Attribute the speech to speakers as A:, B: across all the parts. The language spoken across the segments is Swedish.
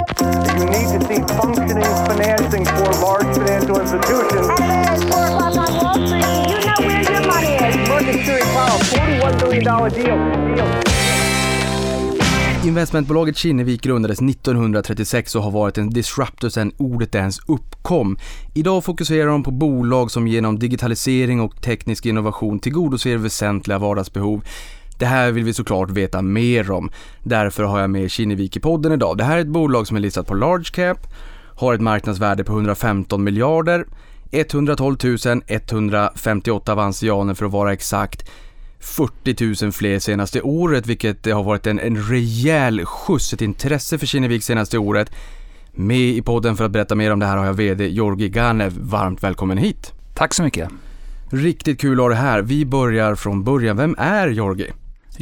A: You need to see functioning financing for large financial institutions.
B: At 4 o'clock on Wall Street, you know where your money is.
A: Market Series Powell, $41 billion deal. deal.
C: Investmentbolaget Kinnevik grundades 1936 och har varit en disruptor sedan ordet ens uppkom. Idag fokuserar de på bolag som genom digitalisering och teknisk innovation tillgodoser väsentliga vardagsbehov. Det här vill vi såklart veta mer om. Därför har jag med Kinnevik i podden idag. Det här är ett bolag som är listat på large cap, har ett marknadsvärde på 115 miljarder, 112 158 avansianer för att vara exakt. 40 000 fler senaste året, vilket har varit en, en rejäl skjuts, ett intresse för Kinnevik senaste året. Med i podden för att berätta mer om det här har jag VD Georgi Ganev. Varmt välkommen hit!
D: Tack så mycket.
C: Riktigt kul att ha det här. Vi börjar från början. Vem är Georgi?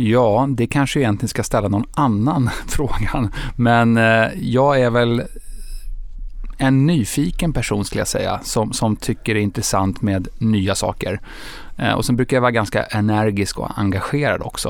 D: Ja, det kanske egentligen ska ställa någon annan frågan. Men eh, jag är väl en nyfiken person skulle jag säga, som, som tycker det är intressant med nya saker. Eh, och sen brukar jag vara ganska energisk och engagerad också.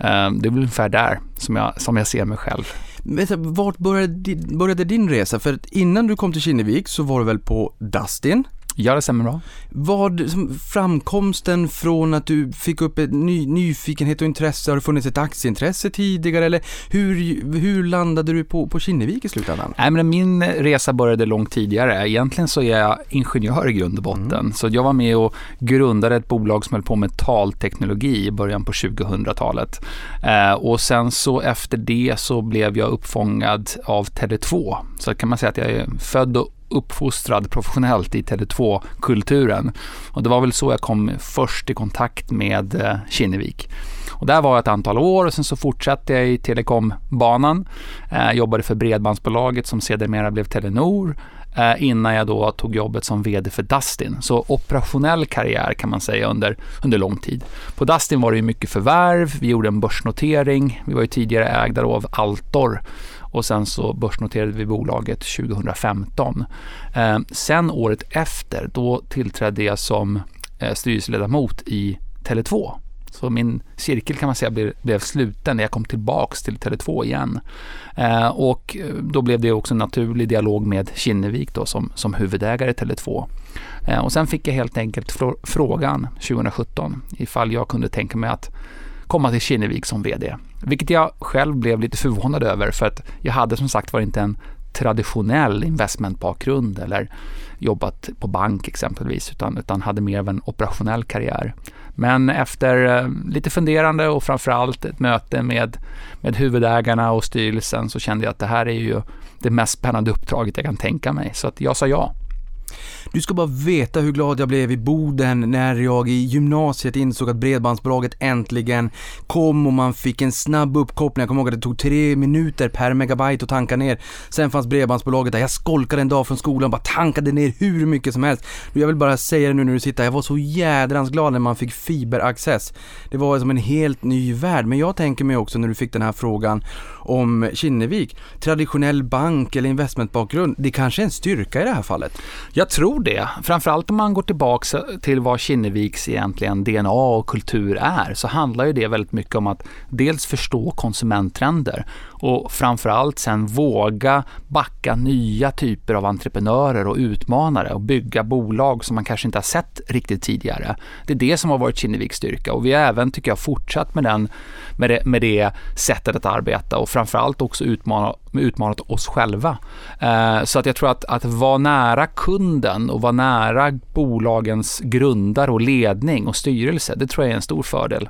D: Eh, det är väl ungefär där som jag, som jag ser mig själv.
C: Men vart började, började din resa? För innan du kom till Kinnevik så var du väl på Dustin?
D: Ja, det stämmer bra.
C: Vad, framkomsten från att du fick upp ett ny, nyfikenhet och intresse, har det funnits ett aktieintresse tidigare eller hur, hur landade du på, på Kinnevik i slutändan?
D: Nej, men min resa började långt tidigare. Egentligen så är jag ingenjör i grund och botten. Mm. Så jag var med och grundade ett bolag som höll på med talteknologi i början på 2000-talet. Eh, och sen så efter det så blev jag uppfångad av Tele2. Så kan man säga att jag är född och uppfostrad professionellt i Tele2-kulturen. Och det var väl så jag kom först i kontakt med eh, Kinnevik. Och där var jag ett antal år och sen så fortsatte jag i telekombanan. Eh, jobbade för Bredbandsbolaget som sedermera blev Telenor eh, innan jag då tog jobbet som VD för Dustin. Så operationell karriär kan man säga under, under lång tid. På Dustin var det ju mycket förvärv, vi gjorde en börsnotering, vi var ju tidigare ägda av Altor och sen så börsnoterade vi bolaget 2015. Eh, sen året efter, då tillträdde jag som eh, styrelseledamot i Tele2. Så min cirkel kan man säga blev, blev sluten när jag kom tillbaks till Tele2 igen. Eh, och eh, då blev det också en naturlig dialog med Kinnevik då som, som huvudägare i Tele2. Eh, och sen fick jag helt enkelt frågan 2017 ifall jag kunde tänka mig att komma till Kinnevik som VD. Vilket jag själv blev lite förvånad över för att jag hade som sagt var inte en traditionell investmentbakgrund eller jobbat på bank exempelvis utan, utan hade mer av en operationell karriär. Men efter eh, lite funderande och framförallt ett möte med, med huvudägarna och styrelsen så kände jag att det här är ju det mest spännande uppdraget jag kan tänka mig. Så att jag sa ja.
C: Du ska bara veta hur glad jag blev i Boden när jag i gymnasiet insåg att Bredbandsbolaget äntligen kom och man fick en snabb uppkoppling. Jag kommer ihåg att det tog tre minuter per megabyte att tanka ner. Sen fanns Bredbandsbolaget där. Jag skolkade en dag från skolan och bara tankade ner hur mycket som helst. Jag vill bara säga det nu när du sitter Jag var så jädrans glad när man fick fiberaccess. Det var som en helt ny värld. Men jag tänker mig också när du fick den här frågan om Kinnevik. Traditionell bank eller investmentbakgrund. Det kanske är en styrka i det här fallet.
D: Jag tror det. Framförallt om man går tillbaka eh, till vad Kinneviks egentligen DNA och kultur är så handlar ju det väldigt mycket om att dels förstå konsumenttrender och framförallt sen våga backa nya typer av entreprenörer och utmanare och bygga bolag som man kanske inte har sett riktigt tidigare. Det är det som har varit Kinneviks styrka och vi har även, tycker jag, fortsatt med, den, med, det, med det sättet att arbeta och framförallt också utmana, utmanat oss själva. Eh, så att jag tror att, att vara nära kunden och vara nära bolagens grundare och ledning och styrelse, det tror jag är en stor fördel.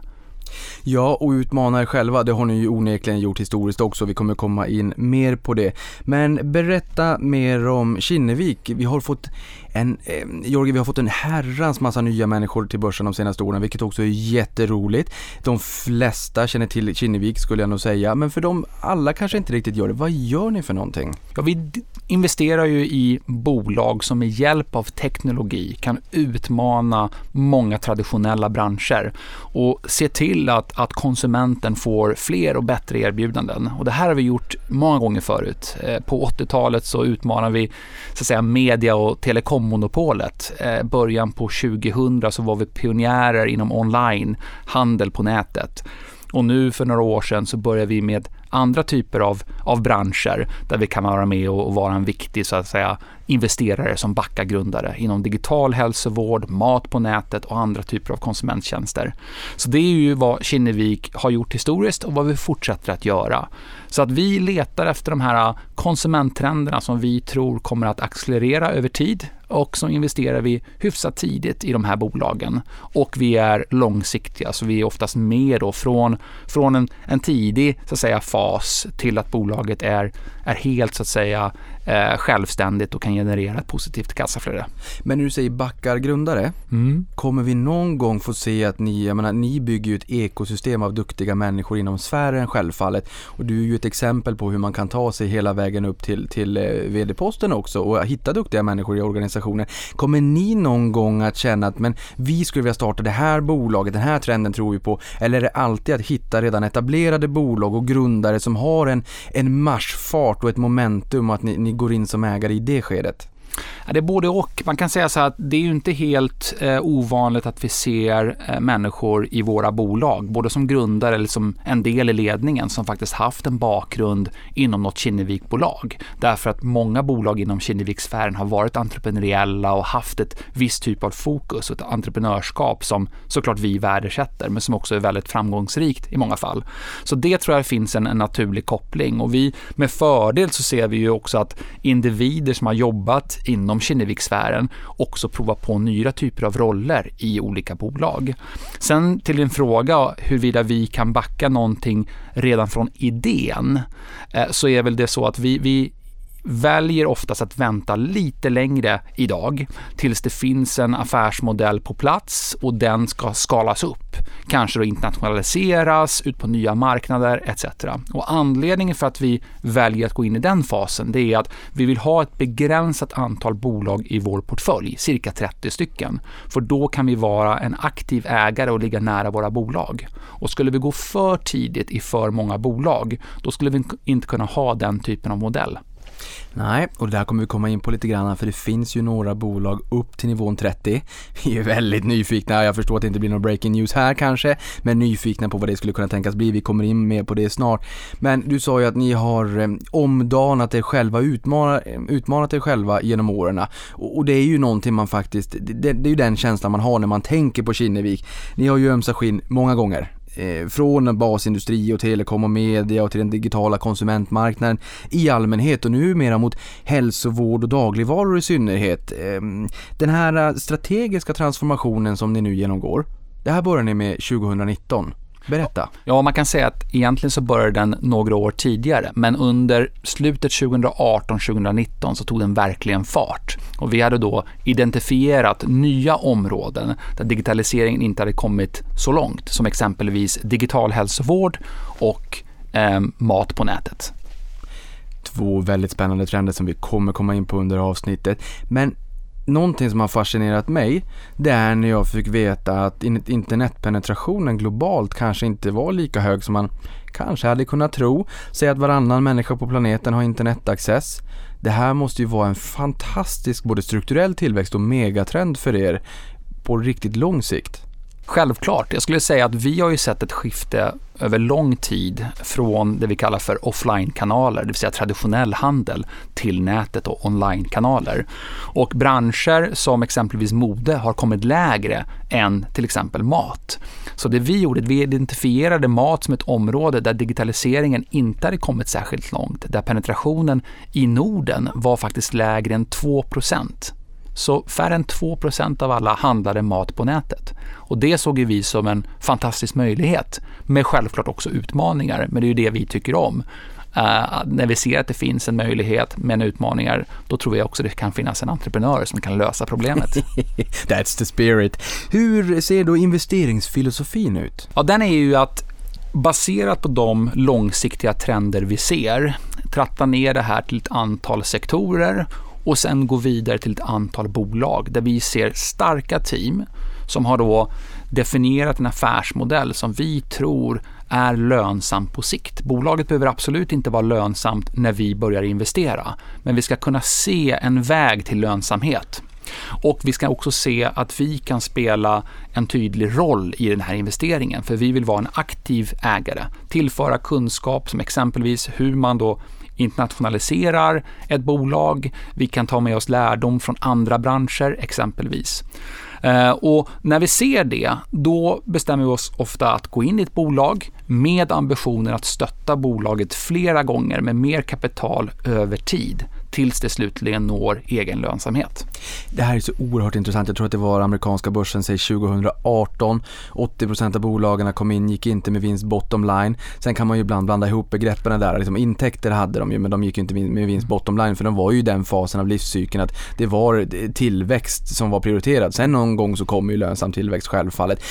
C: Ja, och utmana er själva, det har ni ju onekligen gjort historiskt också. Vi kommer komma in mer på det. Men berätta mer om Kinnevik. Vi har fått en, eh, Jorge, vi har fått en herrans massa nya människor till börsen de senaste åren, vilket också är jätteroligt. De flesta känner till Kinnevik skulle jag nog säga, men för de alla kanske inte riktigt gör det. Vad gör ni för någonting?
D: Ja, vi investerar ju i bolag som med hjälp av teknologi kan utmana många traditionella branscher och se till att, att konsumenten får fler och bättre erbjudanden. Och det här har vi gjort många gånger förut. Eh, på 80-talet så utmanar vi så att säga, media och telekom monopolet. Eh, början på 2000 så var vi pionjärer inom online, handel på nätet. Och nu för några år sedan så började vi med andra typer av, av branscher där vi kan vara med och, och vara en viktig så att säga investerare som backar grundare inom digital hälsovård, mat på nätet och andra typer av konsumenttjänster. Så det är ju vad Kinnevik har gjort historiskt och vad vi fortsätter att göra. Så att vi letar efter de här konsumenttrenderna som vi tror kommer att accelerera över tid och så investerar vi hyfsat tidigt i de här bolagen. Och vi är långsiktiga, så vi är oftast med då från, från en, en tidig så att säga, fas till att bolaget är, är helt så att säga eh, självständigt och kan generera ett positivt kassaflöde.
C: Men när du säger backar grundare,
D: Mm.
C: kommer vi någon gång få se att ni, jag menar, ni bygger ju ett ekosystem av duktiga människor inom sfären självfallet och du är ju ett exempel på hur man kan ta sig hela vägen upp till, till eh, vd-posten också och hitta duktiga människor i organisationen. Kommer ni någon gång att känna att men vi skulle vilja starta det här bolaget, den här trenden tror vi på, eller är det alltid att hitta redan etablerade bolag och grundare som har en, en marschfart och ett momentum och att ni, ni går in som ägare i det skedet?
D: Ja, det är både och. Man kan säga så här att det är ju inte helt eh, ovanligt att vi ser eh, människor i våra bolag, både som grundare eller som en del i ledningen, som faktiskt haft en bakgrund inom något Kinnevikbolag. Därför att många bolag inom Kinnevik-sfären har varit entreprenöriella och haft ett visst typ av fokus och ett entreprenörskap som såklart vi värdesätter, men som också är väldigt framgångsrikt i många fall. Så det tror jag finns en, en naturlig koppling och vi med fördel så ser vi ju också att individer som har jobbat inom Kinnevik-sfären också prova på nya typer av roller i olika bolag. Sen till din fråga huruvida vi kan backa någonting redan från idén eh, så är väl det så att vi, vi väljer oftast att vänta lite längre idag tills det finns en affärsmodell på plats och den ska skalas upp. Kanske då internationaliseras, ut på nya marknader etc. Och anledningen för att vi väljer att gå in i den fasen det är att vi vill ha ett begränsat antal bolag i vår portfölj, cirka 30 stycken. För då kan vi vara en aktiv ägare och ligga nära våra bolag. Och skulle vi gå för tidigt i för många bolag, då skulle vi inte kunna ha den typen av modell.
C: Nej, och det där kommer vi komma in på lite grann för det finns ju några bolag upp till nivån 30. Vi är väldigt nyfikna, jag förstår att det inte blir någon breaking news här kanske, men nyfikna på vad det skulle kunna tänkas bli. Vi kommer in mer på det snart. Men du sa ju att ni har eh, omdanat er själva, utmanat, utmanat er själva genom åren. Och, det är ju någonting man faktiskt, det, det är ju den känslan man har när man tänker på Kinnevik. Ni har ju ömsat skinn många gånger Eh, från basindustri och telekom och media och till den digitala konsumentmarknaden i allmänhet och numera mot hälsovård och dagligvaror i synnerhet. Ehm, den här eh, strategiska transformationen som ni nu genomgår, det här börjar ni med 2019. Berätta.
D: Ja, man kan säga att egentligen så började den några år tidigare, men under slutet 2018-2019 så tog den verkligen fart. Och vi hade då identifierat nya områden där digitaliseringen inte hade kommit så långt, som exempelvis digital hälsovård och eh, mat på nätet.
C: Två väldigt spännande trender som vi kommer komma in på under avsnittet. Men någonting som har fascinerat mig, det är när jag fick veta att internetpenetrationen globalt kanske inte var lika hög som man kanske hade kunnat tro. Säg att varannan människa på planeten har internetaccess. Det här måste ju vara en fantastisk både strukturell tillväxt och megatrend för er på riktigt lång sikt.
D: Självklart. Jag skulle säga att vi har ju sett ett skifte över lång tid från det vi kallar för offline-kanaler, det vill säga traditionell handel, till nätet och online-kanaler. Och branscher som exempelvis mode har kommit lägre än till exempel mat. Så det vi gjorde, vi identifierade mat som ett område där digitaliseringen inte hade kommit särskilt långt, där penetrationen i Norden var faktiskt lägre än 2 så färre än 2% av alla handlade mat på nätet. Och det såg vi som en fantastisk möjlighet, med självklart också utmaningar, men det är ju det vi tycker om. Uh, när vi ser att det finns en möjlighet med utmaningar, då tror jag också det kan finnas en entreprenör som kan lösa problemet.
C: That's the spirit. Hur ser då investeringsfilosofin ut?
D: Ja, den är ju att baserat på de långsiktiga trender vi ser, tratta ner det här till ett antal sektorer och sen gå vidare till ett antal bolag där vi ser starka team som har då definierat en affärsmodell som vi tror är lönsam på sikt. Bolaget behöver absolut inte vara lönsamt när vi börjar investera, men vi ska kunna se en väg till lönsamhet. Och vi ska också se att vi kan spela en tydlig roll i den här investeringen, för vi vill vara en aktiv ägare, tillföra kunskap som exempelvis hur man då internationaliserar ett bolag. Vi kan ta med oss lärdom från andra branscher exempelvis. Eh, och när vi ser det, då bestämmer vi oss ofta att gå in i ett bolag med ambitionen att stötta bolaget flera gånger med mer kapital över tid tills det slutligen når egen lönsamhet.
C: Det här är så oerhört intressant. Jag tror att det var amerikanska börsen, säg 2018. 80% av bolagen kom in, gick inte med vinst bottom line. Sen kan man ju ibland blanda ihop begreppen där. Liksom, intäkter hade de ju, men de gick inte med vinst bottom line för de var ju i den fasen av livscykeln att det var tillväxt som var prioriterad. Sen någon gång så kommer ju lönsam tillväxt självfallet.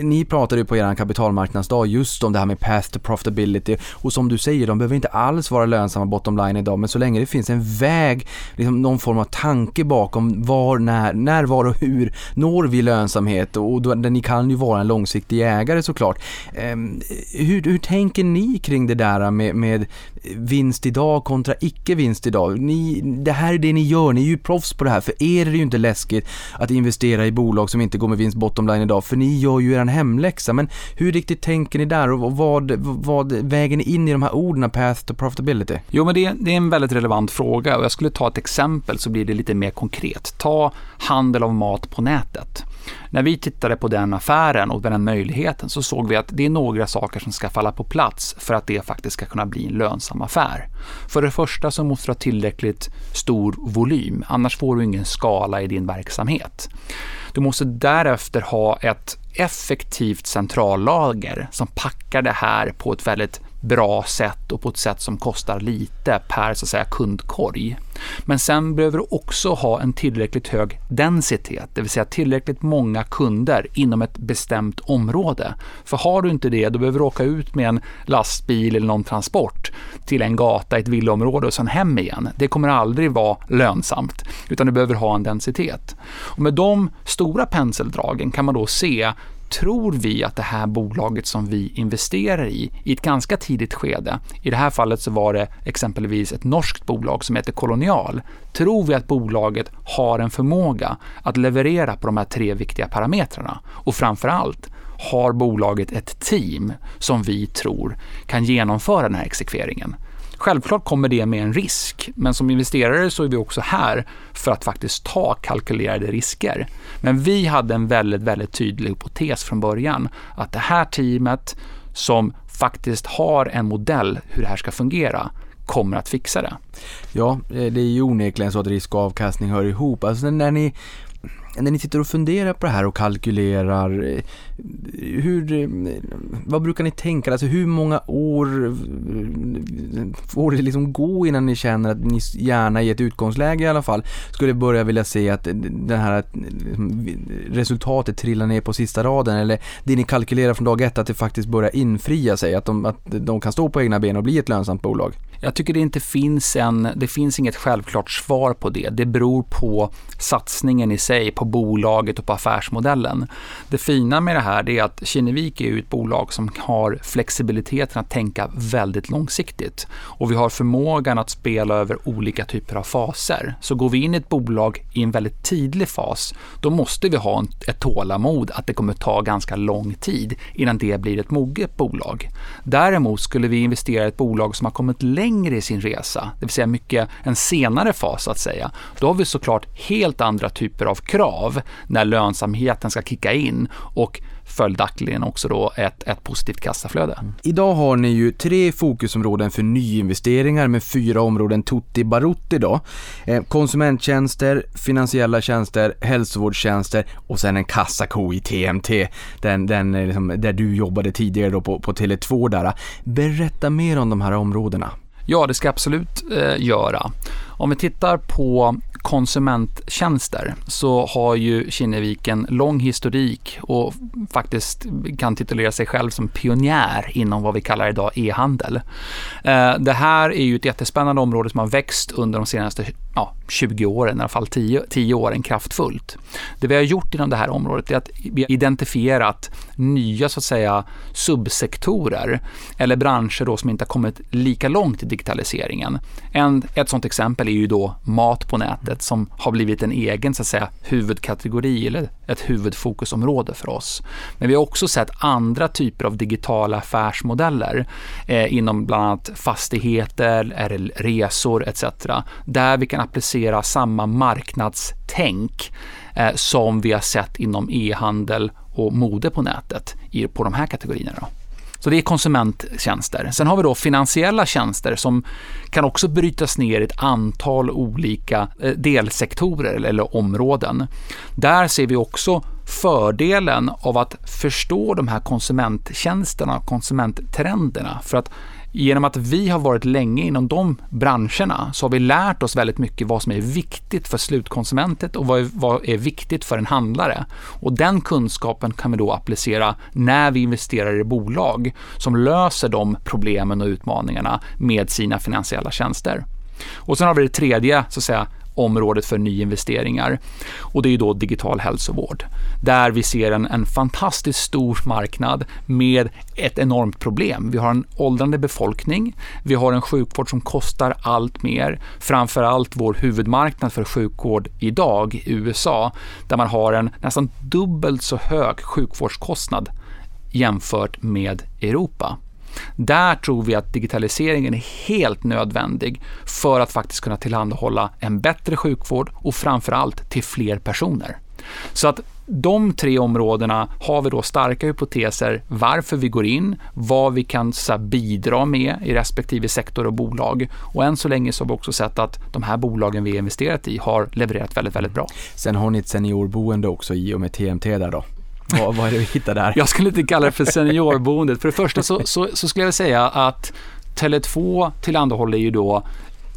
C: Ni pratade ju på er kapitalmarknadsdag just om det här med path to profitability och som du säger, de behöver inte alls vara lönsamma bottom line idag, men så länge det finns en väg, liksom någon form av tanke bakom var, när, när, var och hur når vi lönsamhet och då, ni kan ju vara en långsiktig ägare såklart. Eh, hur, hur tänker ni kring det där med, med vinst idag kontra icke vinst idag? Ni, det här är det ni gör, ni är ju proffs på det här. För er är det ju inte läskigt att investera i bolag som inte går med vinst bottom line idag, för ni gör ju er hemläxa. Men hur riktigt tänker ni där och vad, vad väger ni in i de här orden, path to profitability?
D: Jo, men det, det är en väldigt relevant fråga och jag skulle ta ett exempel så blir det lite mer konkret. Ta handel av mat på nätet. När vi tittade på den affären och den möjligheten så såg vi att det är några saker som ska falla på plats för att det faktiskt ska kunna bli en lönsam affär. För det första så måste du ha tillräckligt stor volym, annars får du ingen skala i din verksamhet. Du måste därefter ha ett effektivt centrallager som packar det här på ett väldigt bra sätt och på ett sätt som kostar lite per så att säga, kundkorg. Men sen behöver du också ha en tillräckligt hög densitet, det vill säga tillräckligt många kunder inom ett bestämt område. För har du inte det, då behöver du åka ut med en lastbil eller någon transport till en gata, ett villaområde och sen hem igen. Det kommer aldrig vara lönsamt, utan du behöver ha en densitet. Och med de stora penseldragen kan man då se tror vi att det här bolaget som vi investerar i, i ett ganska tidigt skede, i det här fallet så var det exempelvis ett norskt bolag som heter Kolonial, tror vi att bolaget har en förmåga att leverera på de här tre viktiga parametrarna och framför allt har bolaget ett team som vi tror kan genomföra den här exekveringen. Självklart kommer det med en risk, men som investerare så är vi också här för att faktiskt ta kalkylerade risker. Men vi hade en väldigt, väldigt tydlig hypotes från början att det här teamet som faktiskt har en modell hur det här ska fungera kommer att fixa det.
C: Ja, eh, det är ju onekligen så att risk och avkastning hör ihop. Alltså när ni när ni sitter och funderar på det här och kalkylerar, eh, hur, vad brukar ni tänka? Alltså hur många år får det liksom gå innan ni känner att ni gärna i ett utgångsläge i alla fall skulle börja vilja se att det här liksom, resultatet trillar ner på sista raden eller det ni kalkylerar från dag ett att det faktiskt börjar infria sig, att de, att de kan stå på egna ben och bli ett lönsamt bolag?
D: Jag tycker det inte finns en, det finns inget självklart svar på det. Det beror på satsningen i sig, på bolaget och på affärsmodellen. Det fina med det här är att Kinnevik är ett bolag som har flexibiliteten att tänka väldigt långsiktigt. Och vi har förmågan att spela över olika typer av faser. Så går vi in i ett bolag i en väldigt tidig fas, då måste vi ha ett tålamod att det kommer ta ganska lång tid innan det blir ett moget bolag. Däremot skulle vi investera i ett bolag som har kommit längre i sin resa, det vill säga mycket en senare fas så att säga, då har vi såklart helt andra typer av krav när lönsamheten ska kicka in och följaktligen också då ett, ett positivt kassaflöde. Mm.
C: Idag har ni ju tre fokusområden för nyinvesteringar med fyra områden tutti barutti då. Eh, konsumenttjänster, finansiella tjänster, hälsovårdstjänster och sen en kassako i TMT, den, den eh, liksom, där du jobbade tidigare då på, på Tele2 där. Berätta mer om de här områdena.
D: Ja, det ska jag absolut eh, göra. Om vi tittar på konsumenttjänster så har ju Kinnevik en lång historik och faktiskt kan titulera sig själv som pionjär inom vad vi kallar idag e-handel. Eh, det här är ju ett jättespännande område som har växt under de senaste ja, 20 åren, i alla fall 10, 10 åren kraftfullt. Det vi har gjort inom det här området är att vi har identifierat nya så att säga subsektorer eller branscher då som inte har kommit lika långt i digitaliseringen. En, ett sånt exempel är ju då mat på nätet som har blivit en egen så att säga, huvudkategori eller ett huvudfokusområde för oss. Men vi har också sett andra typer av digitala affärsmodeller eh, inom bland annat fastigheter, resor etc. Där vi kan applicera samma marknadstänk eh, som vi har sett inom e-handel och mode på nätet i, på de här kategorierna. Då. Så det är konsumenttjänster. Sen har vi då finansiella tjänster som kan också brytas ner i ett antal olika eh, delsektorer eller områden. Där ser vi också fördelen av att förstå de här konsumenttjänsterna, konsumenttrenderna. För att genom att vi har varit länge inom de branscherna så har vi lärt oss väldigt mycket vad som är viktigt för slutkonsumentet och vad är, vad är viktigt för en handlare. Och den kunskapen kan vi då applicera när vi investerar i bolag som löser de problemen och utmaningarna med sina finansiella tjänster. Och sen har vi det tredje så att säga, området för nyinvesteringar. Och det är då digital hälsovård. Där vi ser en, en fantastiskt stor marknad med ett enormt problem. Vi har en åldrande befolkning. Vi har en sjukvård som kostar allt mer. Framförallt vår huvudmarknad för sjukvård idag, USA, där man har en nästan dubbelt så hög sjukvårdskostnad jämfört med Europa. Där tror vi att digitaliseringen är helt nödvändig för att faktiskt kunna tillhandahålla en bättre sjukvård och framförallt till fler personer. Så att de tre områdena har vi då starka hypoteser varför vi går in, vad vi kan så bidra med i respektive sektor och bolag. Och än så länge så har vi också sett att de här bolagen vi investerat i har levererat väldigt, väldigt bra.
C: Sen har ni ett seniorboende också i och med TMT där då? Vad, vad är det vi hittar där?
D: Jag skulle inte kalla det för seniorboendet. För det första så, så, så skulle jag säga att Tele2 tillhandahåller ju då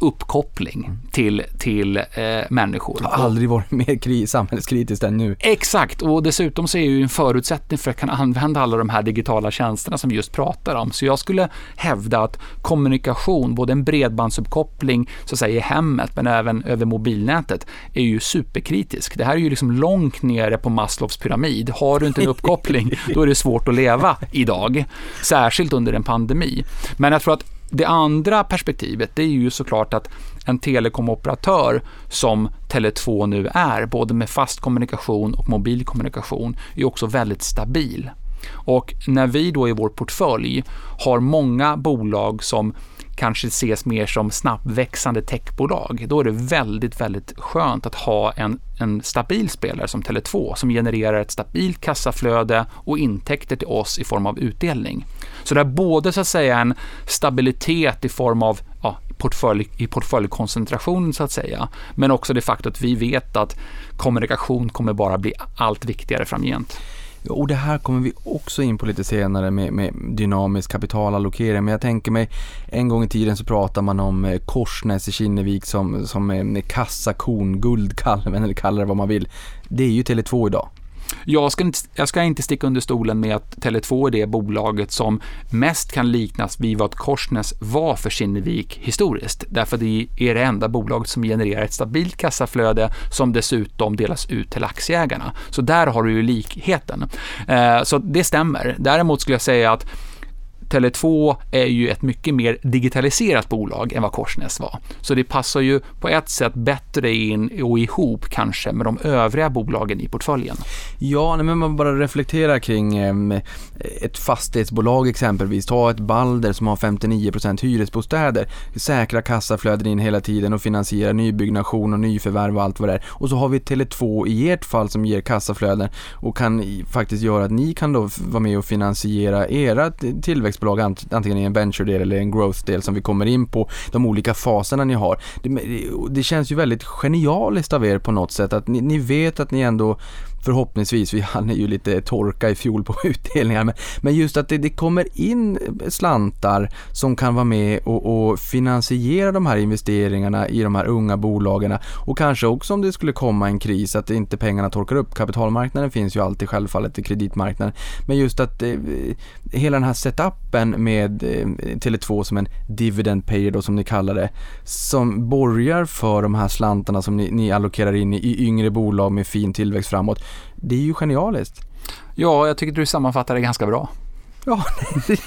D: uppkoppling till, till eh, människor.
C: Det har aldrig varit mer kri- samhällskritiskt än nu.
D: Exakt, och dessutom så är det ju en förutsättning för att kunna använda alla de här digitala tjänsterna som vi just pratar om. Så jag skulle hävda att kommunikation, både en bredbandsuppkoppling så att säga, i hemmet men även över mobilnätet, är ju superkritisk. Det här är ju liksom långt nere på Maslows pyramid. Har du inte en uppkoppling, då är det svårt att leva idag. Särskilt under en pandemi. Men jag tror att det andra perspektivet det är ju såklart att en telekomoperatör som Tele2 nu är, både med fast kommunikation och mobil kommunikation, är också väldigt stabil. Och när vi då i vår portfölj har många bolag som kanske ses mer som snabbväxande techbolag, då är det väldigt, väldigt skönt att ha en, en stabil spelare som Tele2 som genererar ett stabilt kassaflöde och intäkter till oss i form av utdelning. Så det är både så att säga en stabilitet i form av ja, portfölj, i portföljkoncentration så att säga, men också det faktum att vi vet att kommunikation kommer bara bli allt viktigare framgent.
C: Och det här kommer vi också in på lite senare med, med dynamisk kapitalallokering. Men jag tänker mig, en gång i tiden så pratar man om eh, Korsnäs i Kinnevik som, som eh, kassakon, guldkalven eller kalla det vad man vill. Det är ju Tele2 idag.
D: Jag ska, inte, jag ska inte sticka under stolen med att Tele2 är det bolaget som mest kan liknas vid vad Korsnäs var för Kinnevik historiskt. Därför det är det enda bolaget som genererar ett stabilt kassaflöde som dessutom delas ut till aktieägarna. Så där har du ju likheten. Eh, så det stämmer. Däremot skulle jag säga att Tele2 är ju ett mycket mer digitaliserat bolag än vad Korsnäs var. Så det passar ju på ett sätt bättre in och ihop kanske med de övriga bolagen i portföljen.
C: Ja, men man bara reflekterar kring ehm, ett fastighetsbolag exempelvis. Ta ett Balder som har 59% hyresbostäder, säkra kassaflöden in hela tiden och finansierar nybyggnation och nyförvärv och allt vad det är. Och så har vi Tele2 i ert fall som ger kassaflöden och kan faktiskt göra att ni kan då vara med och finansiera era tillväxt investeringsbolag, antingen i en venture-del eller en growth-del som vi kommer in på, de olika faserna ni har. Det, det känns ju väldigt genialiskt av er på något sätt att ni, ni vet att ni ändå förhoppningsvis, vi hade ju lite torka i fjol på utdelningar, men, men just att det, det, kommer in slantar som kan vara med och, och, finansiera de här investeringarna i de här unga bolagen och kanske också om det skulle komma en kris att inte pengarna torkar upp. Kapitalmarknaden finns ju alltid självfallet i kreditmarknaden, men just att eh, hela den här setupen med eh, Tele2 som en dividend payer då som ni kallar det, som borgar för de här slantarna som ni, ni allokerar in i, i yngre bolag med fin tillväxt framåt det är ju genialiskt.
D: Ja, jag tycker du sammanfattar det ganska bra.
C: Ja,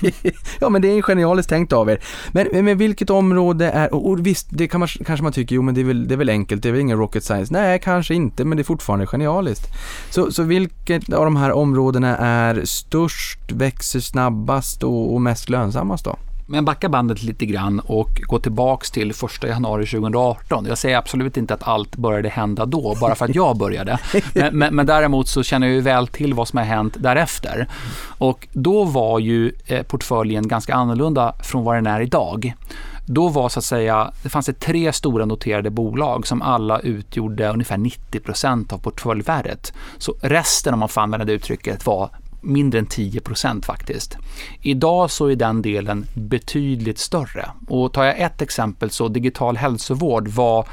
C: ja, men det är genialiskt tänkt av er. Men, men vilket område är, och, och visst, det kan man, kanske man tycker, jo men det är, väl, det är väl enkelt, det är väl ingen rocket science. Nej, kanske inte, men det är fortfarande genialiskt. Så, så vilket av de här områdena är störst, växer snabbast och, och mest lönsammast då?
D: Men backa bandet lite grann och gå tillbaks till 1 januari 2018. Jag säger absolut inte att allt började hända då, bara för att jag började. Men, men, men däremot så känner jag ju väl till vad som har hänt därefter. Och då var ju eh, portföljen ganska annorlunda från vad den är idag. Då var så att säga, det fanns det tre stora noterade bolag som alla utgjorde ungefär 90% av portföljvärdet. Så resten, om man får använda det uttrycket, var mindre än 10% faktiskt. Idag så är den delen betydligt större. Och tar jag ett exempel så digital hälsovård var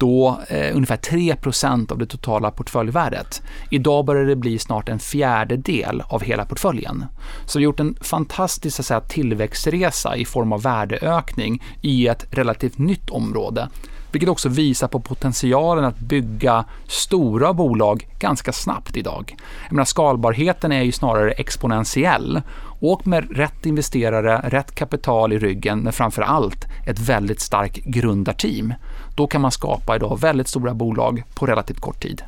D: då eh, ungefär 3% av det totala portföljvärdet. Idag börjar det bli snart en fjärdedel av hela portföljen. Så vi har gjort en fantastisk så att säga, tillväxtresa i form av värdeökning i ett relativt nytt område vilket också visar på potentialen att bygga stora bolag ganska snabbt idag. Jag menar, skalbarheten är ju snarare exponentiell Åk med rätt investerare, rätt kapital i ryggen, men framför allt ett väldigt starkt grundarteam. Då kan man skapa idag väldigt stora bolag på relativt kort tid.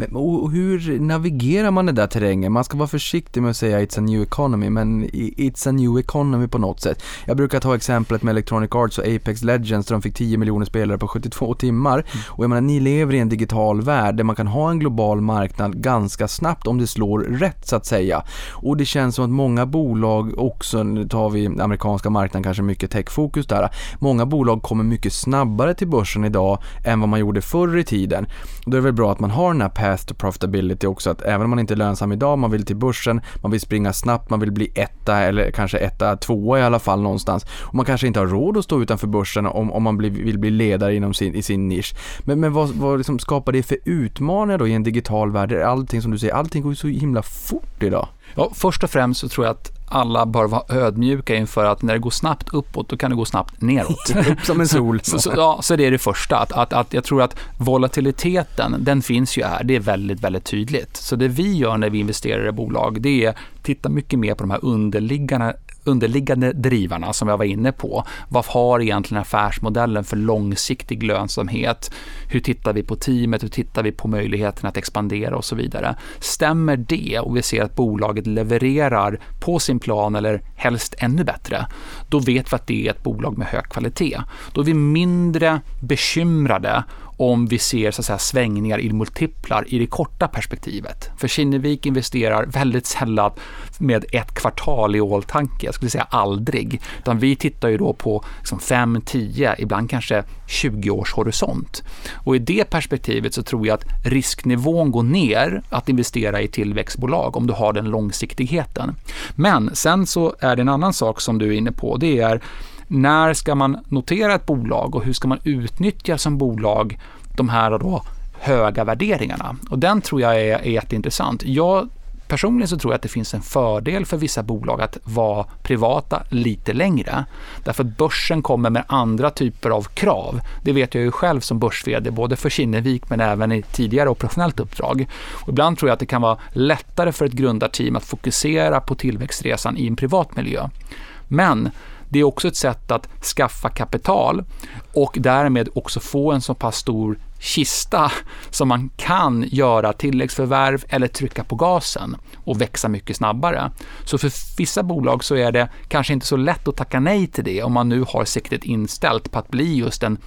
C: Men, och hur navigerar man den där terrängen? Man ska vara försiktig med att säga it's a new economy, men it's a new economy på något sätt. Jag brukar ta exemplet med Electronic Arts och Apex Legends där de fick 10 miljoner spelare på 72 timmar. Mm. Och jag menar, ni lever i en digital värld där man kan ha en global marknad ganska snabbt om det slår rätt så att säga. Och det känns som att många bolag också, nu tar vi amerikanska marknaden kanske mycket techfokus där, många bolag kommer mycket snabbare till börsen idag än vad man gjorde förr i tiden. Då är det väl bra att man har den här path to profitability också, att även om man inte är lönsam idag, man vill till börsen, man vill springa snabbt, man vill bli etta eller kanske etta, tvåa i alla fall någonstans. Och man kanske inte har råd att stå utanför börsen om, om man blir, vill bli ledare inom sin, i sin nisch. Men, men vad, vad liksom skapar det för utmaningar då i en digital värld? Allting som du säger, allting går ju så himla fort idag.
D: Ja, först och främst så tror jag att alla bör vara ödmjuka inför att när det går snabbt uppåt, då kan det gå snabbt neråt.
C: Upp som en sol.
D: så, så, ja, så det är det första. Att, att, att jag tror att volatiliteten, den finns ju här. Det är väldigt, väldigt tydligt. Så det vi gör när vi investerar i bolag, det är att titta mycket mer på de här underliggande underliggande drivarna som jag var inne på. Vad har egentligen affärsmodellen för långsiktig lönsamhet? Hur tittar vi på teamet? Hur tittar vi på möjligheten att expandera och så vidare? Stämmer det och vi ser att bolaget levererar på sin plan eller helst ännu bättre, då vet vi att det är ett bolag med hög kvalitet. Då är vi mindre bekymrade om vi ser så att säga, svängningar i multiplar i det korta perspektivet. För Kinnevik investerar väldigt sällan med ett kvartal i åltanke. jag skulle säga aldrig. Utan vi tittar ju då på liksom 5, 10, ibland kanske 20 års horisont. Och i det perspektivet så tror jag att risknivån går ner att investera i tillväxtbolag om du har den långsiktigheten. Men sen så är det en annan sak som du är inne på, det är när ska man notera ett bolag och hur ska man utnyttja som bolag de här då höga värderingarna? Och den tror jag är, är jätteintressant. Jag Personligen så tror jag att det finns en fördel för vissa bolag att vara privata lite längre. Därför att börsen kommer med andra typer av krav. Det vet jag ju själv som börs både för Kinnevik men även i tidigare operationellt uppdrag. Och ibland tror jag att det kan vara lättare för ett grundarteam att fokusera på tillväxtresan i en privat miljö. Men det är också ett sätt att skaffa kapital och därmed också få en så pass stor kista som man kan göra tilläggsförvärv eller trycka på gasen och växa mycket snabbare. Så för vissa bolag så är det kanske inte så lätt att tacka nej till det om man nu har siktet inställt på att bli just en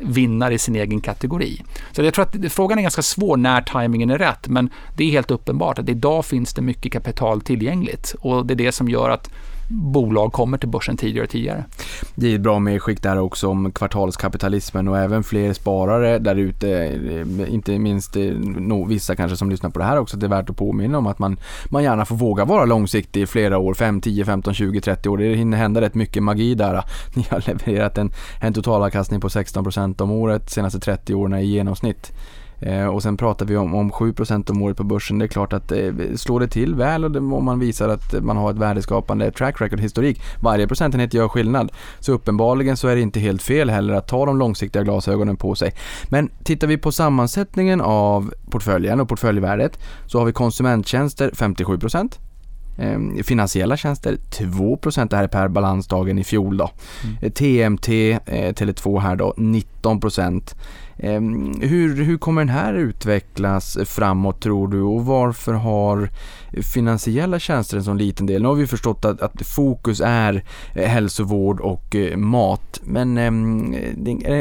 D: vinnare i sin egen kategori. Så jag tror att frågan är ganska svår när tajmingen är rätt, men det är helt uppenbart att idag finns det mycket kapital tillgängligt och det är det som gör att bolag kommer till börsen tidigare och tidigare.
C: Det är ett bra medskick där också om kvartalskapitalismen och även fler sparare där ute, inte minst eh, vissa kanske som lyssnar på det här också, det är värt att påminna om att man, man gärna får våga vara långsiktig i flera år, 5, 10, 15, 20, 30 år. Det hinner hända rätt mycket magi där. Ni har levererat en, en totalavkastning på 16% om året de senaste 30 åren i genomsnitt. Eh, och sen pratar vi om, om 7% om året på börsen. Det är klart att eh, slår det till väl och det, om man visar att man har ett värdeskapande track record historik. Varje procentenhet gör skillnad. Så uppenbarligen så är det inte helt fel heller att ta de långsiktiga glasögonen på sig. Men tittar vi på sammansättningen av portföljen och portföljvärdet så har vi konsumenttjänster 57%. Eh, finansiella tjänster 2 det här är per balansdagen i fjol då. Mm. TMT, eh, Tele2 här då 19 Ehm, Ehm, hur, hur kommer den här utvecklas framåt tror du och varför har finansiella tjänster en sån liten del? Nu har vi förstått att, att fokus är eh, hälsovård och eh, mat men ehm,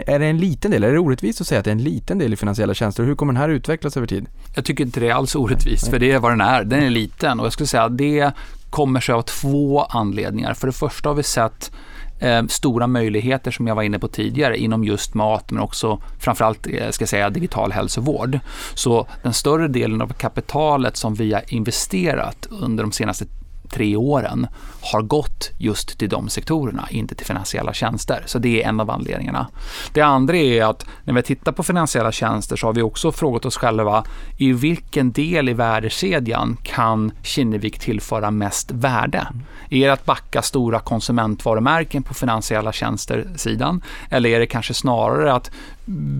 C: är det en liten del? Är det orättvist att säga att det är en liten del i finansiella tjänster? Hur kommer den här utvecklas över tid?
D: Jag tycker inte det är alls orättvist för det är vad den är. Den är liten och jag skulle säga att det kommer sig av två anledningar. För det första har vi sett eh, stora möjligheter som jag var inne på tidigare inom just mat men också framförallt eh, ska jag säga digital hälsovård. Så den större delen av kapitalet som vi har investerat under de senaste tre åren har gått just till de sektorerna, inte till finansiella tjänster. Så det är en av anledningarna. Det andra är att när vi tittar på finansiella tjänster så har vi också frågat oss själva i vilken del i värdekedjan kan Kinnevik tillföra mest värde? Mm. Är det att backa stora konsumentvarumärken på finansiella tjänster-sidan? Eller är det kanske snarare att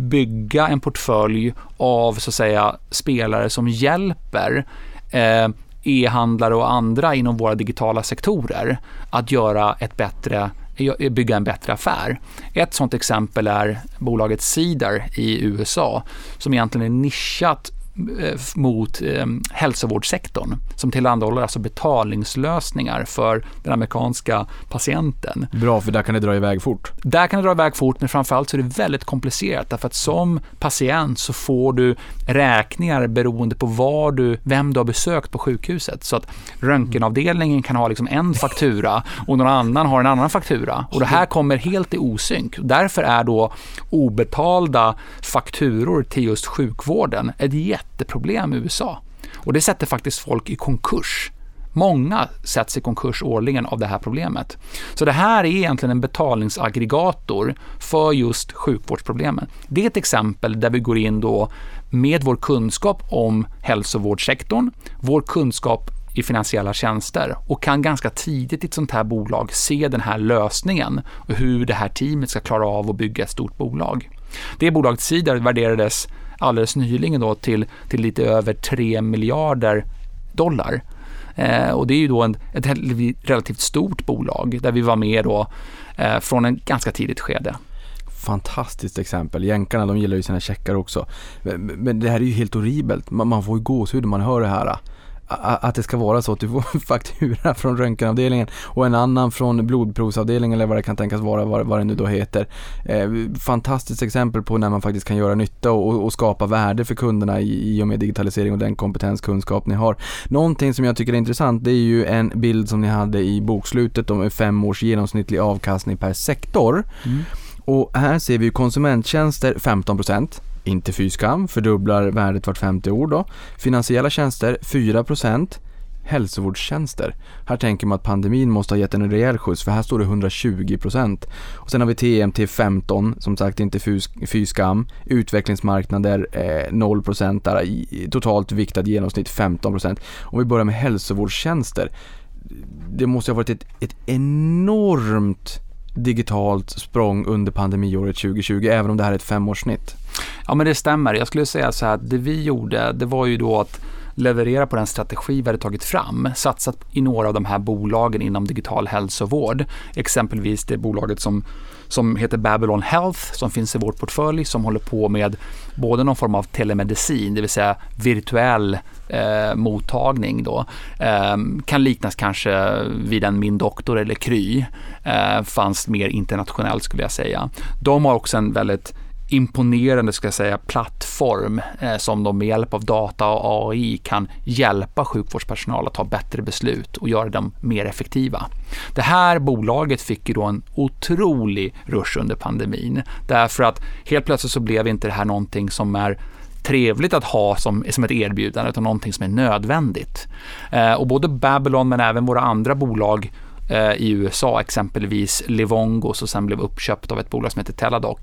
D: bygga en portfölj av så att säga spelare som hjälper eh, e-handlare och andra inom våra digitala sektorer att göra ett bättre bygga en bättre affär. Ett sånt exempel är bolaget Cedar i USA som egentligen är nischat mot eh, hälsovårdssektorn som tillhandahåller alltså betalningslösningar för den amerikanska patienten.
C: Bra, för där kan det dra iväg fort.
D: Där kan det dra iväg fort, men framförallt så är det väldigt komplicerat därför att som patient så får du räkningar beroende på var du, vem du har besökt på sjukhuset. Så att röntgenavdelningen kan ha liksom en faktura och någon annan har en annan faktura och det här kommer helt i osynk. Därför är då obetalda fakturor till just sjukvården ett jätte jätteproblem i USA. Och det sätter faktiskt folk i konkurs. Många sätts i konkurs årligen av det här problemet. Så det här är egentligen en betalningsaggregator för just sjukvårdsproblemen. Det är ett exempel där vi går in då med vår kunskap om hälsovårdssektorn, vår kunskap i finansiella tjänster och kan ganska tidigt i ett sånt här bolag se den här lösningen och hur det här teamet ska klara av att bygga ett stort bolag. Det bolaget Sidar värderades alldeles nyligen då till, till lite över 3 miljarder dollar. Eh, och det är ju då en, ett relativt stort bolag där vi var med då eh, från en ganska tidigt skede
C: fantastiskt exempel. Jänkarna de gillar ju sina checkar också. Men, men det här är ju helt horribelt. Man, man får ju gåshud när man hör det här att det ska vara så att du får faktura från röntgenavdelningen och en annan från blodprovsavdelningen eller vad det kan tänkas vara, vad, vad det nu då heter. Eh, fantastiskt exempel på när man faktiskt kan göra nytta och, och skapa värde för kunderna i, i och med digitalisering och den kompetenskunskap ni har. Någonting som jag tycker är intressant det är ju en bild som ni hade i bokslutet om fem års genomsnittlig avkastning per sektor. Mm. Och här ser vi konsumenttjänster 15 inte fy skam, fördubblar värdet vart femte år då. Finansiella tjänster 4% hälsovårdstjänster. Här tänker man att pandemin måste ha gett en rejäl skjuts för här står det 120 Och sen har vi TMT 15, som sagt inte fy skam. Utvecklingsmarknader eh, 0 där, i, totalt viktad genomsnitt 15% Om vi börjar med hälsovårdstjänster. Det måste ha varit ett, ett enormt digitalt språng under pandemiåret 2020, även om det här är ett femårssnitt.
D: Ja, men det stämmer. Jag skulle säga så här, det vi gjorde, det var ju då att leverera på den strategi vi hade tagit fram, satsat i några av de här bolagen inom digital hälsovård. Exempelvis det bolaget som, som heter Babylon Health som finns i vår portfölj som håller på med både någon form av telemedicin, det vill säga virtuell eh, mottagning då. Eh, kan liknas kanske vid en Min doktor eller Kry, eh, fanns mer internationellt skulle jag säga. De har också en väldigt imponerande ska jag säga, plattform eh, som de med hjälp av data och AI kan hjälpa sjukvårdspersonal att ta bättre beslut och göra dem mer effektiva. Det här bolaget fick ju då en otrolig rush under pandemin därför att helt plötsligt så blev inte det här någonting som är trevligt att ha som, som ett erbjudande utan någonting som är nödvändigt. Eh, och både Babylon men även våra andra bolag Eh, i USA, exempelvis Livongo som sen blev uppköpt av ett bolag som heter Teladoc,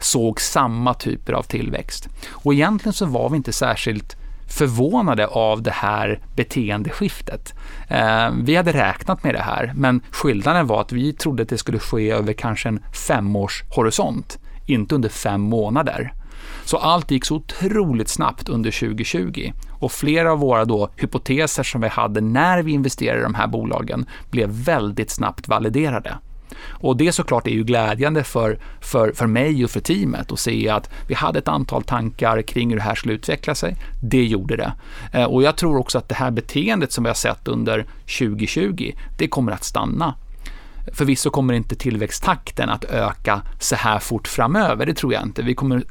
D: såg samma typer av tillväxt. Och egentligen så var vi inte särskilt förvånade av det här beteendeskiftet. Eh, vi hade räknat med det här, men skillnaden var att vi trodde att det skulle ske över kanske en femårshorisont, inte under fem månader. Så allt gick så otroligt snabbt under 2020 och flera av våra då hypoteser som vi hade när vi investerade i de här bolagen blev väldigt snabbt validerade. Och det såklart är ju glädjande för, för, för mig och för teamet att se att vi hade ett antal tankar kring hur det här skulle utveckla sig. Det gjorde det. Eh, och jag tror också att det här beteendet som vi har sett under 2020, det kommer att stanna. Förvisso kommer inte tillväxttakten att öka så här fort framöver, det tror jag inte. Vi kommer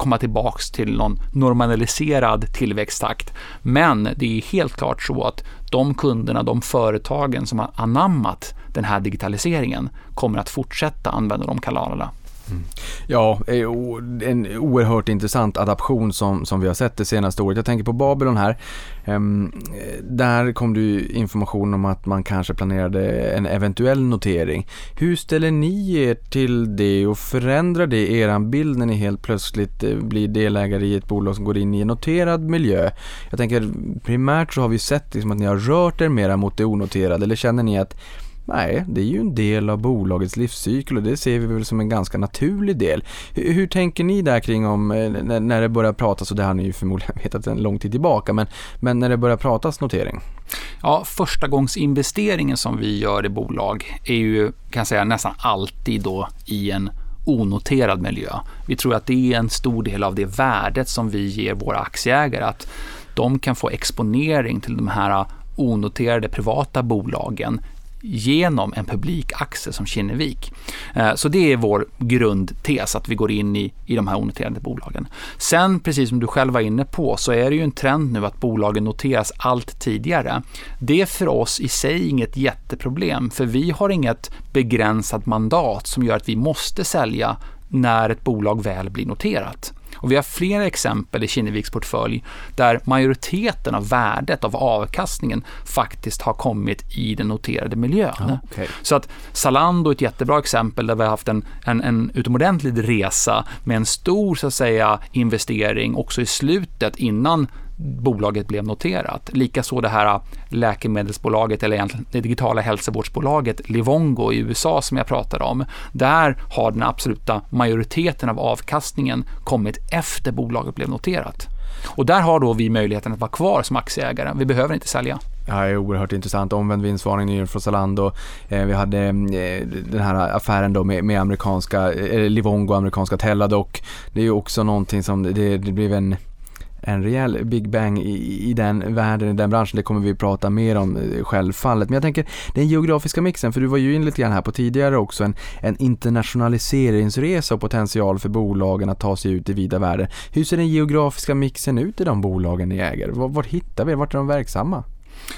D: komma tillbaks till någon normaliserad tillväxttakt. Men det är helt klart så att de kunderna, de företagen som har anammat den här digitaliseringen kommer att fortsätta använda de kanalerna.
C: Mm. Ja, eh, en oerhört intressant adaption som, som vi har sett det senaste året. Jag tänker på Babylon här. Ehm, eh, där kom det information om att man kanske planerade en eventuell notering. Hur ställer ni er till det och förändrar det er bild när ni helt plötsligt eh, blir delägare i ett bolag som går in i en noterad miljö? Jag tänker primärt så har vi sett liksom att ni har rört er mera mot det onoterade eller känner ni att Nej, det är ju en del av bolagets livscykel och det ser vi väl som en ganska naturlig del. Hur, hur tänker ni där kring om, eh, när, när det börjar pratas, och det har ni ju förmodligen vetat en lång tid tillbaka, men, men när det börjar pratas notering?
D: Ja, förstagångsinvesteringen som vi gör i bolag är ju, kan säga, nästan alltid då i en onoterad miljö. Vi tror att det är en stor del av det värdet som vi ger våra aktieägare, att de kan få exponering till de här onoterade privata bolagen genom en publikaktie som Kinnevik. Eh, så det är vår grundtes, att vi går in i, i de här onoterade bolagen. Sen, precis som du själv var inne på, så är det ju en trend nu att bolagen noteras allt tidigare. Det är för oss i sig inget jätteproblem, för vi har inget begränsat mandat som gör att vi måste sälja när ett bolag väl blir noterat. Och vi har flera exempel i Kinneviks portfölj där majoriteten av värdet av avkastningen faktiskt har kommit i den noterade miljön. Ja, okay. Så att Zalando är ett jättebra exempel där vi har haft en, en, en utomordentlig resa med en stor så att säga, investering också i slutet innan bolaget blev noterat. Likaså det här läkemedelsbolaget eller egentligen det digitala hälsovårdsbolaget Livongo i USA som jag pratade om. Där har den absoluta majoriteten av avkastningen kommit efter bolaget blev noterat. Och där har då vi möjligheten att vara kvar som aktieägare. Vi behöver inte sälja.
C: Ja, det är oerhört intressant. Omvänd vinstvarning från Zalando. Eh, vi hade eh, den här affären då med, med amerikanska, eh, Livongo, amerikanska Teladoc. Det är ju också någonting som, det, det blev en en rejäl Big Bang i, i den världen, i den branschen. Det kommer vi prata mer om eh, självfallet. Men jag tänker den geografiska mixen, för du var ju in lite grann här på tidigare också, en, en internationaliseringsresa och potential för bolagen att ta sig ut i vida världen. Hur ser den geografiska mixen ut i de bolagen ni äger? Var, var hittar vi Vart är de verksamma?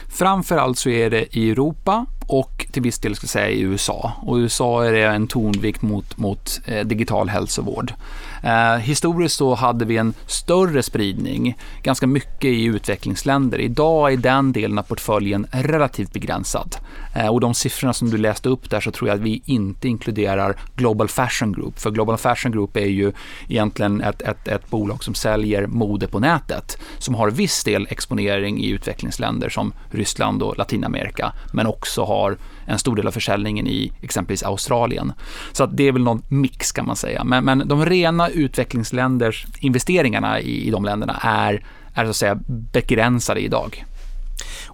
D: Framförallt så är det i Europa och till viss del ska jag säga i USA. Och i USA är det en tonvikt mot, mot eh, digital hälsovård. Eh, historiskt så hade vi en större spridning, ganska mycket i utvecklingsländer. Idag är den delen av portföljen relativt begränsad. Eh, och de siffrorna som du läste upp där så tror jag att vi inte inkluderar Global Fashion Group. För Global Fashion Group är ju egentligen ett, ett, ett bolag som säljer mode på nätet, som har viss del exponering i utvecklingsländer som Ryssland och Latinamerika, men också har en stor del av försäljningen i exempelvis Australien. Så att det är väl någon mix kan man säga. Men, men de rena utvecklingsländers investeringarna i, i de länderna är, är så att säga begränsade idag.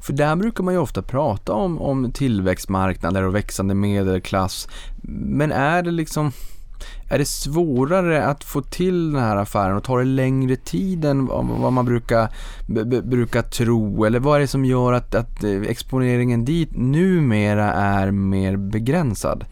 C: För där brukar man ju ofta prata om, om tillväxtmarknader och växande medelklass. Men är det liksom är det svårare att få till den här affären och tar det längre tid än vad man brukar, brukar tro? Eller vad är det som gör att, att eh, exponeringen dit numera är mer begränsad?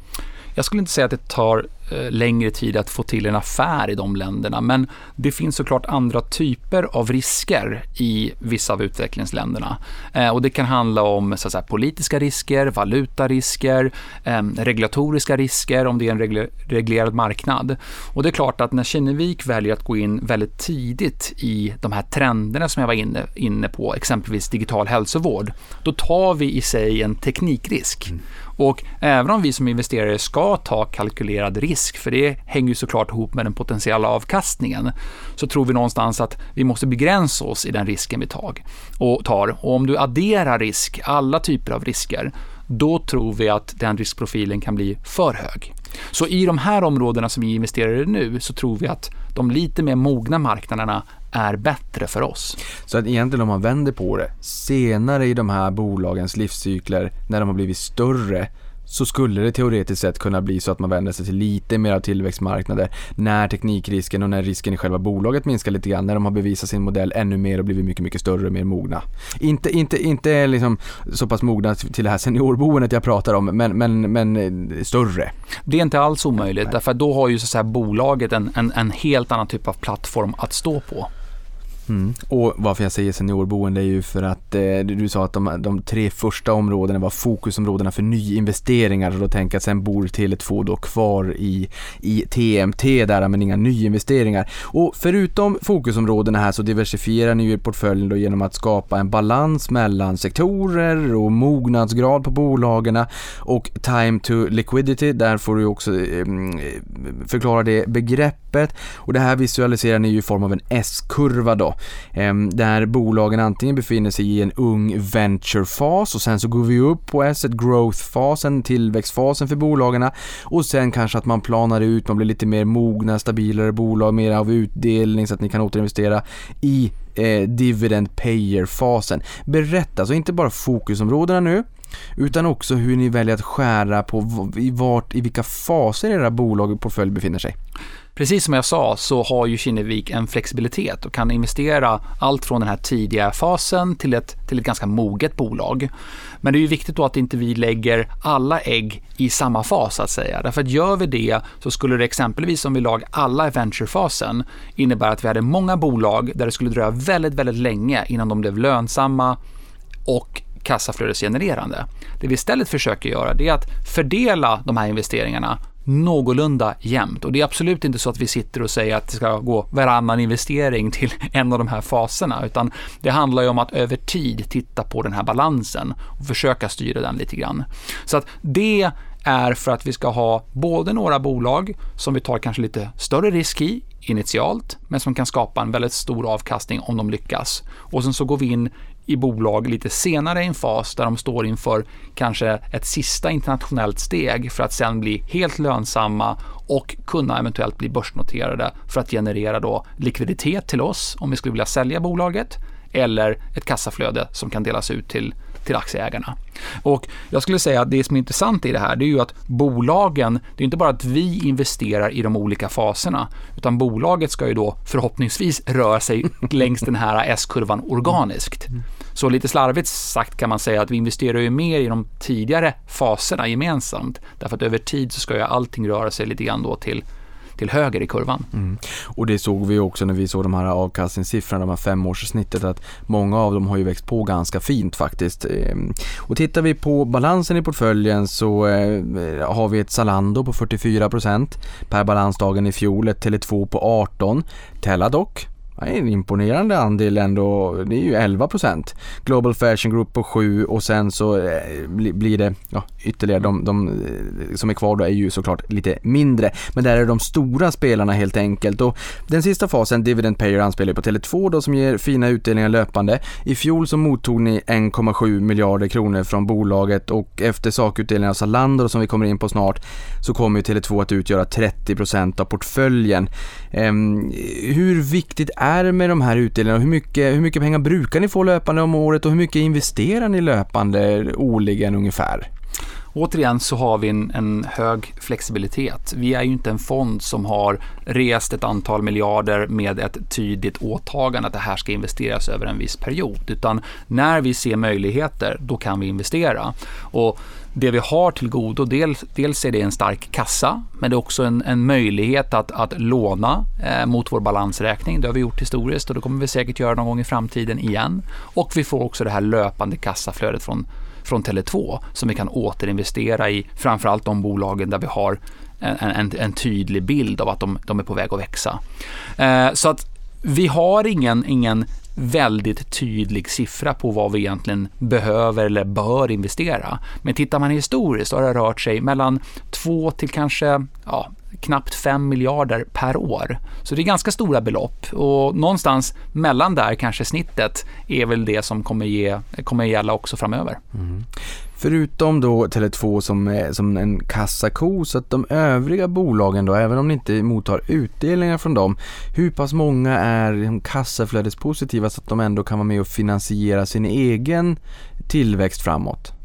D: Jag skulle inte säga att det tar Eh, längre tid att få till en affär i de länderna. Men det finns såklart andra typer av risker i vissa av utvecklingsländerna. Eh, och det kan handla om så säga, politiska risker, valutarisker, ehm, regulatoriska risker om det är en reglerad marknad. Och det är klart att när Kinnevik väljer att gå in väldigt tidigt i de här trenderna som jag var inne, inne på, exempelvis digital hälsovård, då tar vi i sig en teknikrisk. Mm. Och även om vi som investerare ska ta kalkylerad risk, för det hänger ju såklart ihop med den potentiella avkastningen, så tror vi någonstans att vi måste begränsa oss i den risken vi tar. Och, tar. och om du adderar risk, alla typer av risker, då tror vi att den riskprofilen kan bli för hög. Så i de här områdena som vi investerar i nu så tror vi att de lite mer mogna marknaderna är bättre för oss.
C: Så att egentligen om man vänder på det, senare i de här bolagens livscykler, när de har blivit större, så skulle det teoretiskt sett kunna bli så att man vänder sig till lite mer av tillväxtmarknader när teknikrisken och när risken i själva bolaget minskar lite grann, när de har bevisat sin modell ännu mer och blivit mycket, mycket större och mer mogna. Inte, inte, inte liksom så pass mogna till det här seniorboendet jag pratar om, men, men, men eh, större.
D: Det är inte alls omöjligt, därför att då har ju så bolaget en, en, en helt annan typ av plattform att stå på.
C: Mm. Och varför jag säger seniorboende är ju för att eh, du sa att de, de, tre första områdena var fokusområdena för nyinvesteringar och då tänker jag att sen bor Tele2 då kvar i, i TMT där men inga nyinvesteringar. Och förutom fokusområdena här så diversifierar ni ju portföljen då genom att skapa en balans mellan sektorer och mognadsgrad på bolagen och time to liquidity, där får du också eh, förklara det begreppet och det här visualiserar ni ju i form av en S-kurva då Ehm, där bolagen antingen befinner sig i en ung venture-fas och sen så går vi upp på asset growth-fasen, tillväxtfasen för bolagen och sen kanske att man planar ut, man blir lite mer mogna, stabilare bolag, mer av utdelning så att ni kan återinvestera i eh, dividend payer-fasen. Berätta, så inte bara fokusområdena nu, utan också hur ni väljer att skära på i, vart, i vilka faser era bolag och portfölj befinner sig.
D: Precis som jag sa så har ju Kinnevik en flexibilitet och kan investera allt från den här tidiga fasen till ett, till ett ganska moget bolag. Men det är ju viktigt då att inte vi lägger alla ägg i samma fas så att säga. Därför att gör vi det så skulle det exempelvis om vi lag alla i venturefasen innebära att vi hade många bolag där det skulle dröja väldigt, väldigt länge innan de blev lönsamma och kassaflödesgenererande. Det vi istället försöker göra det är att fördela de här investeringarna någorlunda jämnt. Och det är absolut inte så att vi sitter och säger att det ska gå varannan investering till en av de här faserna, utan det handlar ju om att över tid titta på den här balansen och försöka styra den lite grann. Så att det är för att vi ska ha både några bolag som vi tar kanske lite större risk i initialt, men som kan skapa en väldigt stor avkastning om de lyckas. Och sen så går vi in i bolag lite senare i en fas där de står inför kanske ett sista internationellt steg för att sen bli helt lönsamma och kunna eventuellt bli börsnoterade för att generera då likviditet till oss om vi skulle vilja sälja bolaget eller ett kassaflöde som kan delas ut till till aktieägarna. Och jag skulle säga att det som är intressant i det här, det är ju att bolagen, det är inte bara att vi investerar i de olika faserna, utan bolaget ska ju då förhoppningsvis röra sig längs den här S-kurvan organiskt. Så lite slarvigt sagt kan man säga att vi investerar ju mer i de tidigare faserna gemensamt, därför att över tid så ska ju allting röra sig lite grann då till till höger i kurvan. Mm.
C: Och det såg vi också när vi såg de här avkastningssiffrorna, de här femårssnittet, att många av dem har ju växt på ganska fint faktiskt. Ehm, och tittar vi på balansen i portföljen så eh, har vi ett Zalando på 44% per balansdagen i fjol, ett Tele2 på 18, Teladoc en imponerande andel ändå, det är ju 11% Global Fashion Group på 7 och sen så eh, blir det ja, ytterligare, de, de, eh, som är kvar då är ju såklart lite mindre. Men där är de stora spelarna helt enkelt och den sista fasen, Dividend Payer, anspelar på Tele2 då som ger fina utdelningar löpande. I fjol så mottog ni 1,7 miljarder kronor från bolaget och efter sakutdelningen av Zalando som vi kommer in på snart så kommer ju Tele2 att utgöra 30% av portföljen. Ehm, hur viktigt är är med de här utdelningarna? Hur mycket, hur mycket pengar brukar ni få löpande om året och hur mycket investerar ni löpande årligen ungefär?
D: Återigen så har vi en, en, hög flexibilitet. Vi är ju inte en fond som har rest ett antal miljarder med ett tydligt åtagande att det här ska investeras över en viss period, utan när vi ser möjligheter, då kan vi investera. Och det vi har till godo, dels, dels är det en stark kassa, men det är också en, en möjlighet att, att låna eh, mot vår balansräkning. Det har vi gjort historiskt och det kommer vi säkert göra någon gång i framtiden igen. Och vi får också det här löpande kassaflödet från, från Tele2 som vi kan återinvestera i, framförallt de bolagen där vi har en, en, en tydlig bild av att de, de är på väg att växa. Eh, så att vi har ingen, ingen väldigt tydlig siffra på vad vi egentligen behöver eller bör investera. Men tittar man historiskt har det rört sig mellan 2 till kanske ja, knappt 5 miljarder per år. Så det är ganska stora belopp och någonstans mellan där kanske snittet är väl det som kommer, ge, kommer gälla också framöver. Mm.
C: Förutom då Tele2 som är som en kassako så att de övriga bolagen då, även om ni inte mottar utdelningar från dem, hur pass många är liksom kassaflödespositiva så att de ändå kan vara med och finansiera sin egen tillväxt framåt?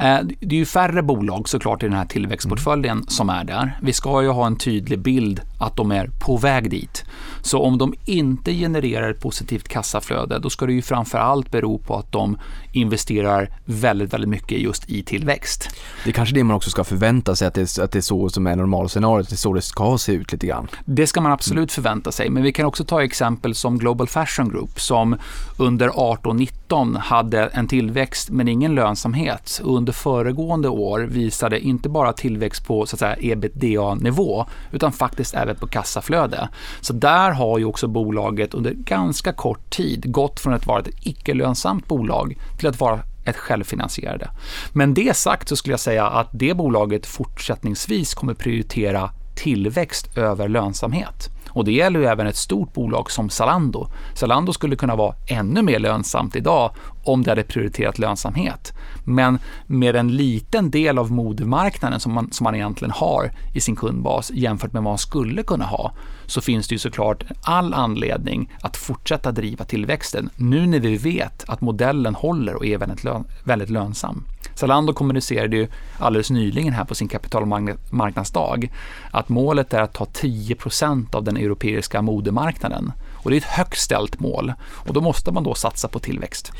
D: Eh, det är ju färre bolag såklart i den här tillväxtportföljen mm. som är där. Vi ska ju ha en tydlig bild att de är på väg dit. Så om de inte genererar ett positivt kassaflöde, då ska det ju framför allt bero på att de investerar väldigt, väldigt mycket just i tillväxt.
C: Det är kanske det man också ska förvänta sig, att det, är, att det är så som är normalscenariot, det är så det ska se ut lite grann.
D: Det ska man absolut förvänta sig, men vi kan också ta exempel som Global Fashion Group som under 18-19 hade en tillväxt men ingen lönsamhet. Under under föregående år visade inte bara tillväxt på så att säga ebitda-nivå utan faktiskt även på kassaflöde. Så där har ju också bolaget under ganska kort tid gått från att vara ett icke lönsamt bolag till att vara ett självfinansierade. Men det sagt så skulle jag säga att det bolaget fortsättningsvis kommer prioritera tillväxt över lönsamhet. Och det gäller ju även ett stort bolag som Zalando. Zalando skulle kunna vara ännu mer lönsamt idag om det hade prioriterat lönsamhet. Men med en liten del av modemarknaden som man, som man egentligen har i sin kundbas jämfört med vad man skulle kunna ha så finns det ju såklart all anledning att fortsätta driva tillväxten nu när vi vet att modellen håller och är väldigt, lön, väldigt lönsam. Zalando kommunicerade ju alldeles nyligen här på sin kapitalmarknadsdag att målet är att ta 10% av den europeiska modemarknaden. Och det är ett högt ställt mål och då måste man då satsa på tillväxt.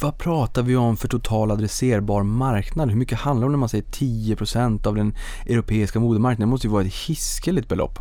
C: Vad pratar vi om för total adresserbar marknad? Hur mycket handlar det om när man säger 10% av den europeiska modemarknaden? Det måste ju vara ett hiskeligt belopp.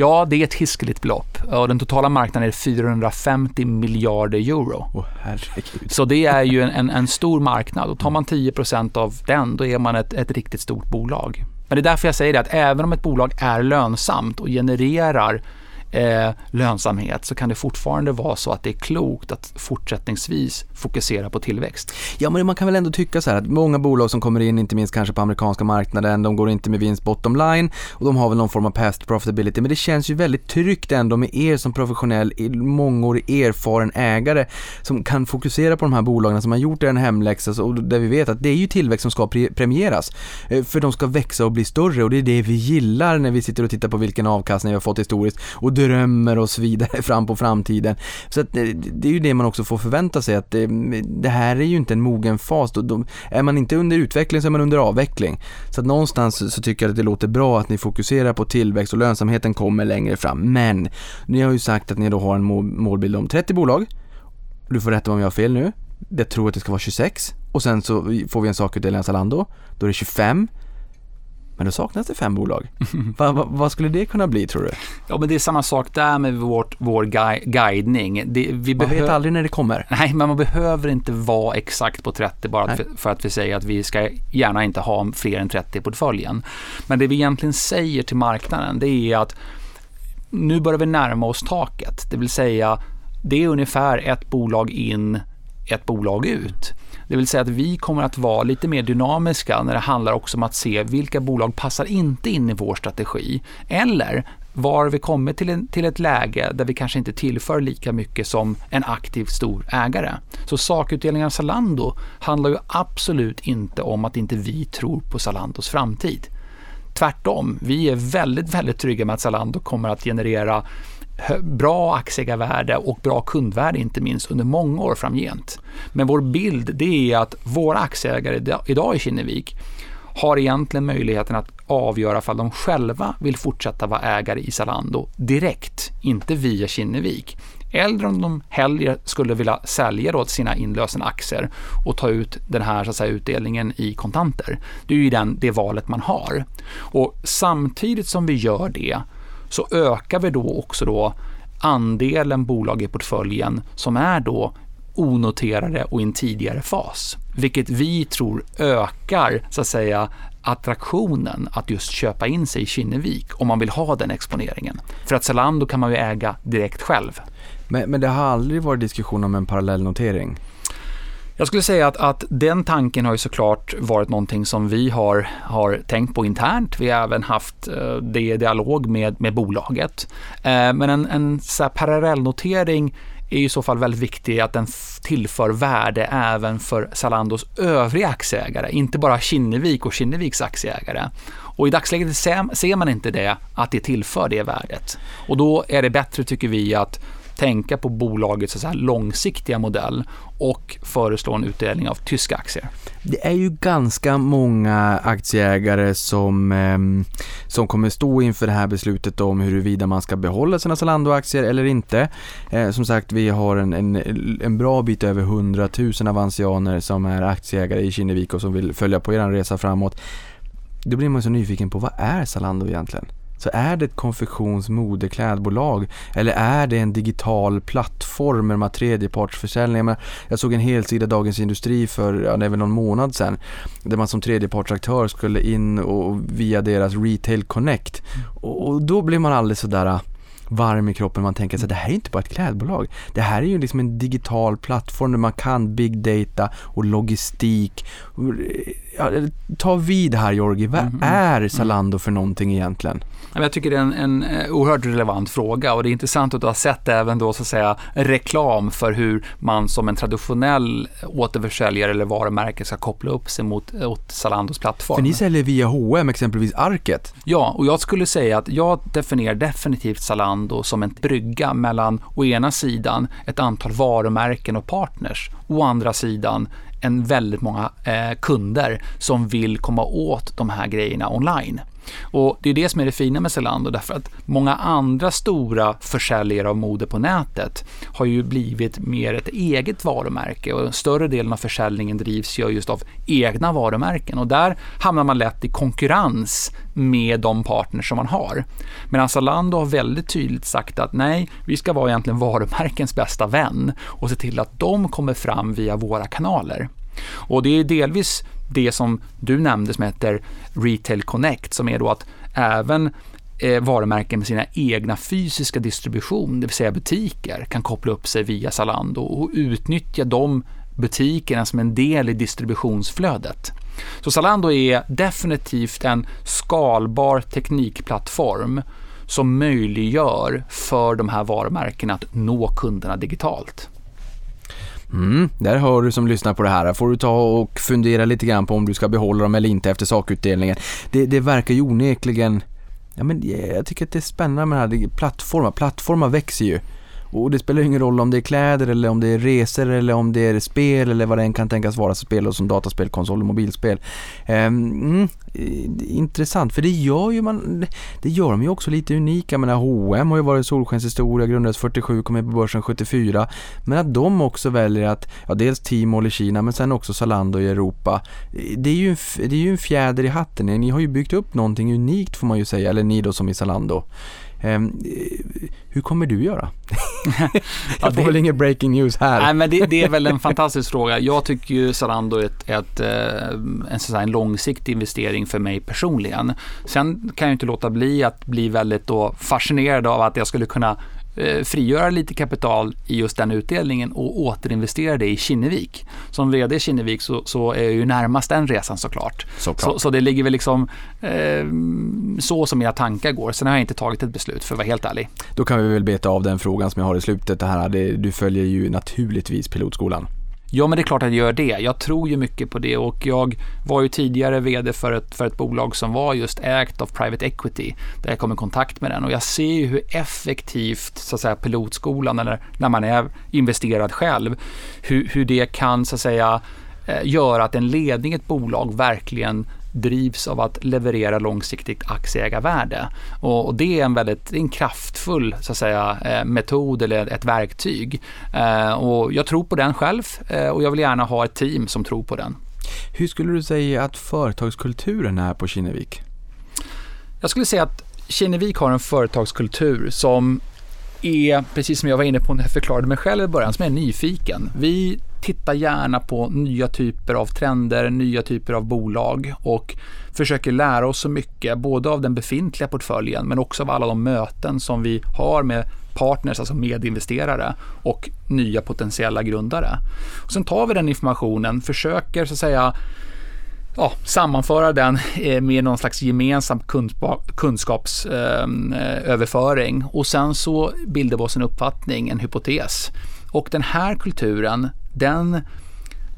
D: Ja, det är ett hiskeligt belopp och den totala marknaden är 450 miljarder euro.
C: Oh, herregud.
D: Så det är ju en, en, en stor marknad och tar man 10% av den då är man ett, ett riktigt stort bolag. Men det är därför jag säger det att även om ett bolag är lönsamt och genererar eh, lönsamhet så kan det fortfarande vara så att det är klokt att fortsättningsvis fokusera på tillväxt.
C: Ja, men man kan väl ändå tycka så här att många bolag som kommer in, inte minst kanske på amerikanska marknaden, de går inte med vinst bottom line och de har väl någon form av past profitability, men det känns ju väldigt tryggt ändå med er som professionell, mångårig erfaren ägare som kan fokusera på de här bolagen som har gjort en hemläxa och där vi vet att det är ju tillväxt som ska premieras. Eh, för de ska växa och bli större och det är det vi gillar när vi sitter och tittar på vilken avkastning vi har fått historiskt och drömmer och så vidare fram på framtiden. Så att det, det är ju det man också får förvänta sig att det, det här är ju inte en mogen fas. Då, då, är man inte under utveckling så är man under avveckling. Så att någonstans så tycker jag att det låter bra att ni fokuserar på tillväxt och lönsamheten kommer längre fram. Men ni har ju sagt att ni då har en målbild om 30 bolag. Du får rätta om jag har fel nu. Jag tror att det ska vara 26 och sen så får vi en sakutdelning av Zalando. Då är det 25 men då saknas det fem bolag. va, va, vad skulle det kunna bli tror du?
D: Ja, men det är samma sak där med vårt, vår gui guidning. Det,
C: vi man vet aldrig när det kommer.
D: Nej, men man behöver inte vara exakt på 30 bara för, för, att vi säger att vi ska gärna inte ha fler än 30 i portföljen. Men det vi egentligen säger till marknaden, det är att nu börjar vi närma oss taket. Det vill säga, det är ungefär ett bolag in, ett bolag ut. Det vill säga att vi kommer att vara lite mer dynamiska när det handlar också om att se vilka bolag passar inte in i vår strategi. Eller var vi kommit till, en, till ett läge där vi kanske inte tillför lika mycket som en aktiv stor ägare. Så sakutdelningen av Zalando handlar ju absolut inte om att inte vi tror på Zalandos framtid. Tvärtom, vi är väldigt, väldigt trygga med att Zalando kommer att generera bra aktieägarvärde och bra kundvärde inte minst under många år framgent. Men vår bild det är att våra aktieägare idag i Kinnevik har egentligen möjligheten att avgöra om de själva vill fortsätta vara ägare i Zalando direkt, inte via Kinnevik. Eller om de hellre skulle vilja sälja då sina inlösna aktier och ta ut den här så att säga, utdelningen i kontanter. Det är ju den, det valet man har. Och samtidigt som vi gör det så ökar vi då också då andelen bolag i portföljen som är då onoterade och i en tidigare fas. Vilket vi tror ökar så att säga attraktionen att just köpa in sig i Kinnevik om man vill ha den exponeringen. För att Zalando kan man ju äga direkt själv.
C: Men, men det har aldrig varit diskussion om en parallellnotering?
D: Jag skulle säga att, att den tanken har ju såklart varit någonting som vi har, har tänkt på internt. Vi har även haft eh, det i dialog med, med bolaget. Eh, men en, en så parallellnotering är i så fall väldigt viktig att den tillför värde även för Zalandos övriga aktieägare, inte bara Kinnevik och Kinneviks aktieägare. Och i dagsläget ser man inte det, att det tillför det värdet. Och då är det bättre, tycker vi, att tänka på bolagets så långsiktiga modell och föreslå en utdelning av tyska aktier.
C: Det är ju ganska många aktieägare som, eh, som kommer stå inför det här beslutet om huruvida man ska behålla sina Zalando-aktier eller inte. Eh, som sagt, vi har en, en, en bra bit över 100 000 avansianer som är aktieägare i Kinnevik och som vill följa på er resa framåt. Då blir man så nyfiken på vad är Zalando egentligen? Så är det ett konfektions modeklädbolag eller är det en digital plattform med de här tredjepartsförsäljningar? Jag, såg en helsida Dagens Industri för, ja, det är väl någon månad sedan, där man som tredjepartsaktör skulle in och via deras Retail Connect och, och då blir man alldeles sådär varm i kroppen. Man tänker att det här är inte bara ett klädbolag. Det här är ju liksom en digital plattform där man kan big data och logistik. Ja, ta vid här Jorgi, vad mm, är Zalando för någonting egentligen?
D: Jag tycker det är en, en eh, oerhört relevant fråga och det är intressant att du har sett även då så att säga reklam för hur man som en traditionell återförsäljare eller varumärke ska koppla upp sig mot, mot Zalandos plattform.
C: För ni säljer via H&M exempelvis Arket.
D: Ja, och jag skulle säga att jag definierar definitivt Zalando som en brygga mellan å ena sidan ett antal varumärken och partners, å andra sidan en väldigt många eh, kunder som vill komma åt de här grejerna online. Och Det är det som är det fina med Zalando därför att många andra stora försäljare av mode på nätet har ju blivit mer ett eget varumärke och större delen av försäljningen drivs ju just av egna varumärken och där hamnar man lätt i konkurrens med de partners som man har. Medan Zalando har väldigt tydligt sagt att nej, vi ska vara egentligen varumärkens bästa vän och se till att de kommer fram via våra kanaler. Och det är delvis det som du nämnde som heter Retail Connect som är då att även eh, varumärken med sina egna fysiska distribution, det vill säga butiker, kan koppla upp sig via Zalando och utnyttja de butikerna som en del i distributionsflödet. Så Zalando är definitivt en skalbar teknikplattform som möjliggör för de här varumärkena att nå kunderna digitalt.
C: Mm, där hör du som lyssnar på det här. Får du ta och fundera lite grann på om du ska behålla dem eller inte efter sakutdelningen. Det, det verkar ju onekligen, ja men jag tycker att det är spännande med det här, plattformar, plattformar växer ju. Och det spelar ingen roll om det är kläder eller om det är resor eller om det är spel eller vad det än kan tänkas vara, så spel som dataspel, konsol och mobilspel. Ehm, mm, eh, intressant, för det gör ju man, det gör de ju också lite unika. Jag menar H&M har ju varit solskenshistoria, grundades 47, kom med på börsen 74. Men att de också väljer att, ja dels Tmall i Kina men sen också Zalando i Europa. Det är ju en, det är ju en fjäder i hatten. Ni har ju byggt upp någonting unikt får man ju säga, eller ni då som i Zalando. Um, hur kommer du göra? jag får väl ingen breaking news här.
D: Nej, men det, det, är väl en fantastisk fråga. Jag tycker ju Zalando är ett, ett, eh, en, så en långsiktig investering för mig personligen. Sen kan jag inte låta bli att bli väldigt fascinerad av att jag skulle kunna frigöra lite kapital i just den utdelningen och återinvestera det i Kinnevik. Som vd i Kinnevik så, så är jag ju närmast den resan såklart. såklart. Så, så det ligger väl liksom eh, så som mina tankar går. Sen har jag inte tagit ett beslut för att vara helt ärlig.
C: Då kan vi väl beta av den frågan som jag har i slutet. Det här, det, du följer ju naturligtvis pilotskolan.
D: Ja, men det är klart att jag gör det. Jag tror ju mycket på det och jag var ju tidigare vd för ett, för ett bolag som var just ägt av private equity, där jag kom i kontakt med den och jag ser ju hur effektivt så att säga, pilotskolan, eller när man är investerad själv, hur, hur det kan så att säga eh, göra att en ledning i ett bolag verkligen drivs av att leverera långsiktigt aktieägarvärde. Och, och det är en väldigt en kraftfull så att säga, eh, metod eller ett verktyg. Eh, och jag tror på den själv eh, och jag vill gärna ha ett team som tror på den.
C: Hur skulle du säga att företagskulturen är på Kinnevik?
D: Jag skulle säga att Kinnevik har en företagskultur som är, precis som jag var inne på när jag förklarade mig själv i början, som är nyfiken. Vi tittar gärna på nya typer av trender, nya typer av bolag och försöker lära oss så mycket, både av den befintliga portföljen men också av alla de möten som vi har med partners, alltså medinvesterare och nya potentiella grundare. Och sen tar vi den informationen, försöker så att säga ja, sammanföra den eh, med någon slags gemensam kunskapsöverföring ehm, eh, och sen så bildar vi oss en uppfattning, en hypotes Och den här kulturen, den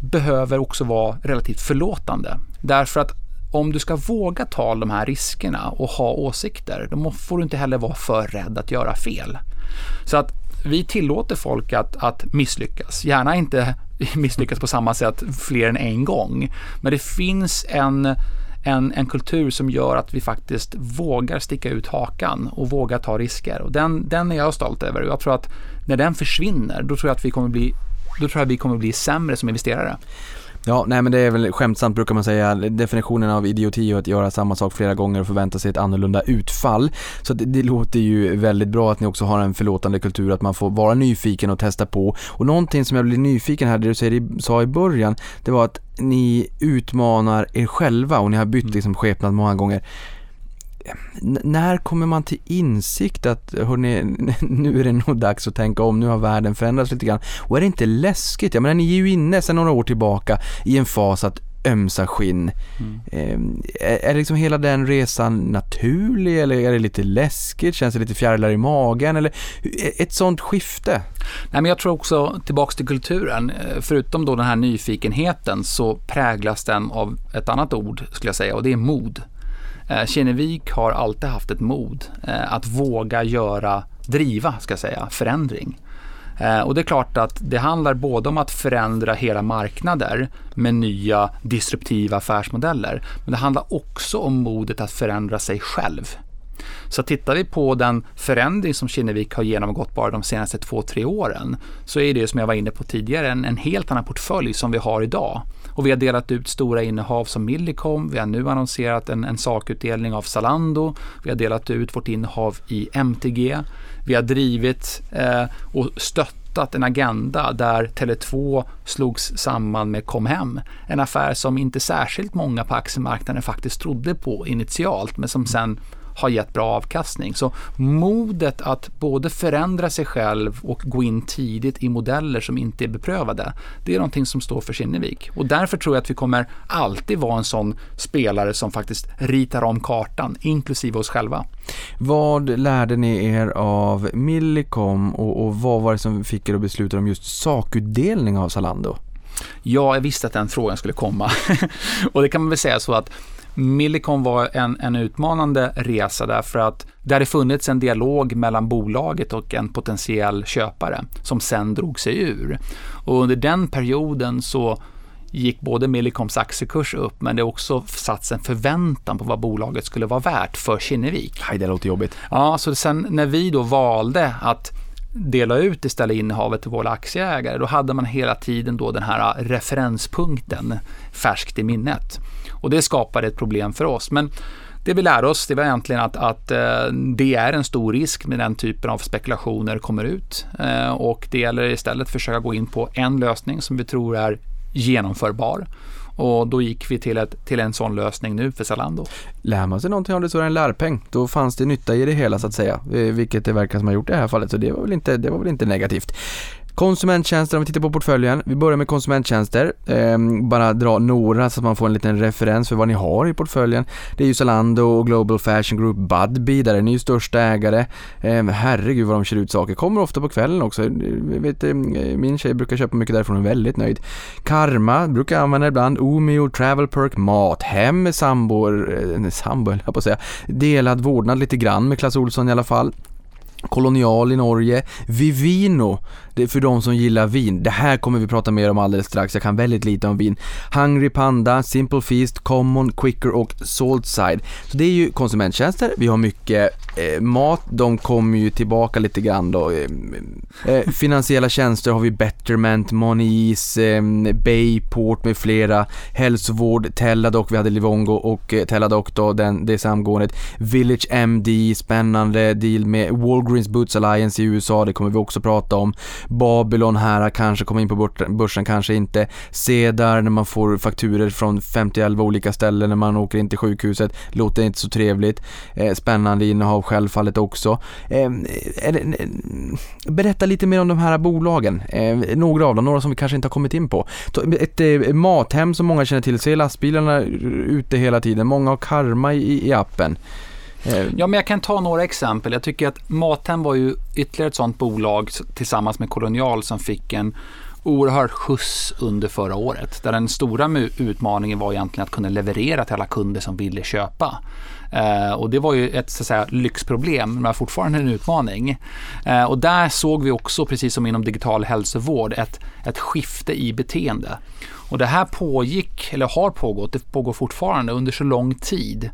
D: behöver också vara relativt förlåtande. Därför att om du ska våga ta de här riskerna och ha åsikter, då får du inte heller vara för rädd att göra fel. Så att vi tillåter folk att, att misslyckas. Gärna inte misslyckas på samma sätt fler än en gång. Men det finns en, en, en kultur som gör att vi faktiskt vågar sticka ut hakan och vågar ta risker. Och den, den är jag stolt över. Jag tror att när den försvinner, då tror jag att vi kommer bli då tror jag vi kommer bli sämre som investerare.
C: Ja, nej men det är väl skämtsamt brukar man säga. Definitionen av idioti är att göra samma sak flera gånger och förvänta sig ett annorlunda utfall. Så det, det, låter ju väldigt bra att ni också har en förlåtande kultur, att man får vara nyfiken och testa på. Och någonting som jag blir nyfiken här, det du säger, sa i början, det var att ni utmanar er själva och ni har bytt mm. liksom skepnad många gånger när kommer man till insikt att hörni, nu är det nog dags att tänka om, nu har världen förändrats lite grann. Och är det inte läskigt? Jag menar, ni är ju inne sedan några år tillbaka i en fas att ömsa skinn. Mm. Är, är liksom hela den resan naturlig eller är det lite läskigt? Känns det lite fjärilar i magen? Eller ett sånt skifte?
D: Nej, men jag tror också tillbaks till kulturen. Eh, förutom då den här nyfikenheten så präglas den av ett annat ord skulle jag säga och det är mod. Eh, Kinnevik har alltid haft ett mod eh, att våga göra, driva ska jag säga, förändring. Eh, och det är klart att det handlar både om att förändra hela marknader med nya disruptiva affärsmodeller, men det handlar också om modet att förändra sig själv. Så tittar vi på den förändring som Kinnevik har genomgått bara de senaste två, tre åren så är det som jag var inne på tidigare en, en helt annan portfölj som vi har idag. Och vi har delat ut stora innehav som Millicom. Vi har nu annonserat en, en sakutdelning av Zalando. Vi har delat ut vårt innehav i MTG. Vi har drivit eh, och stöttat en agenda där Tele2 slogs samman med Comhem. En affär som inte särskilt många på aktiemarknaden faktiskt trodde på initialt men som sen har gett bra avkastning. Så modet att både förändra sig själv och gå in tidigt i modeller som inte är beprövade, det är någonting som står för Kinnevik. Och därför tror jag att vi kommer alltid vara en sån spelare som faktiskt ritar om kartan, inklusive oss själva.
C: Vad lärde ni er av Millicom och, och vad var det som fick er att besluta om just sakutdelning av Zalando?
D: Ja, jag visste att den frågan skulle komma. och det kan man väl säga så att Millicom var en, en utmanande resa därför att det hade funnits en dialog mellan bolaget och en potentiell köpare som sen drog sig ur. Och under den perioden så gick både Millicoms aktiekurs upp men det också satts en förväntan på vad bolaget skulle vara värt för Kinnevik.
C: Nej, det låter jobbigt.
D: Ja, så sen när vi då valde att dela ut istället innehavet till våra aktieägare, då hade man hela tiden då den här referenspunkten färskt i minnet. Och det skapade ett problem för oss. Men det vi lärde oss det var egentligen att, att eh, det är en stor risk med den typen av spekulationer kommer ut. Eh, och det gäller istället att försöka gå in på en lösning som vi tror är genomförbar. Och då gick vi till, ett, till en sån lösning nu för Zalando.
C: Lär man sig någonting av det så är det en lärpeng. Då fanns det nytta i det hela så att säga. Eh, vilket det verkar som har gjort i det här fallet. Så det var väl inte, det var väl inte negativt. Konsumenttjänster, om vi tittar på portföljen. Vi börjar med konsumenttjänster. Eh, bara dra några så att man får en liten referens för vad ni har i portföljen. Det är ju Zalando och Global Fashion Group Budbee, där är ni ju största ägare. Eh, herregud vad de kör ut saker. Kommer ofta på kvällen också. Eh, vet, eh, min tjej brukar köpa mycket därifrån, och är väldigt nöjd. Karma brukar jag använda ibland. Omeo, Travel Perk, Mathem, sambor, eh, sambo jag på att säga. Delad vårdnad lite grann med Clas Olsson i alla fall. Kolonial i Norge, Vivino, det är för de som gillar vin. Det här kommer vi prata mer om alldeles strax, jag kan väldigt lite om vin. Hungry Panda, Simple Feast, Common, Quicker och Saltside. Så det är ju konsumenttjänster, vi har mycket eh, mat, de kommer ju tillbaka lite grann då. Eh, eh finansiella tjänster har vi Betterment, Moneys, eh, Bayport med flera. Hälsovård, Teladoc, vi hade Livongo och eh, Teladoc då, den, det samgåendet. Village MD, spännande deal med Walgreens Boots Alliance i USA, det kommer vi också prata om. Babylon här kanske kommer in på börsen, kanske inte. Cedar när man får fakturer från 50 olika ställen när man åker in till sjukhuset, låter inte så trevligt. Eh, spännande innehav självfallet också. Eh, berätta lite mer om de här bolagen, eh, några av dem, några som vi kanske inte har kommit in på. Ett eh, mathem som många känner till, ser lastbilarna ute hela tiden, många har Karma i, i appen. Eh,
D: ja, men jag kan ta några exempel. Jag tycker att Mathem var ju ytterligare ett sånt bolag tillsammans med Kolonial som fick en oerhörd skjuts under förra året. Där den stora utmaningen var egentligen att kunna leverera till alla kunder som ville köpa. Eh, och det var ju ett så att säga, lyxproblem, men fortfarande en utmaning. Eh, och där såg vi också, precis som inom digital hälsovård, ett, ett skifte i beteende. Och det här pågick, eller har pågått, det pågår fortfarande under så lång tid.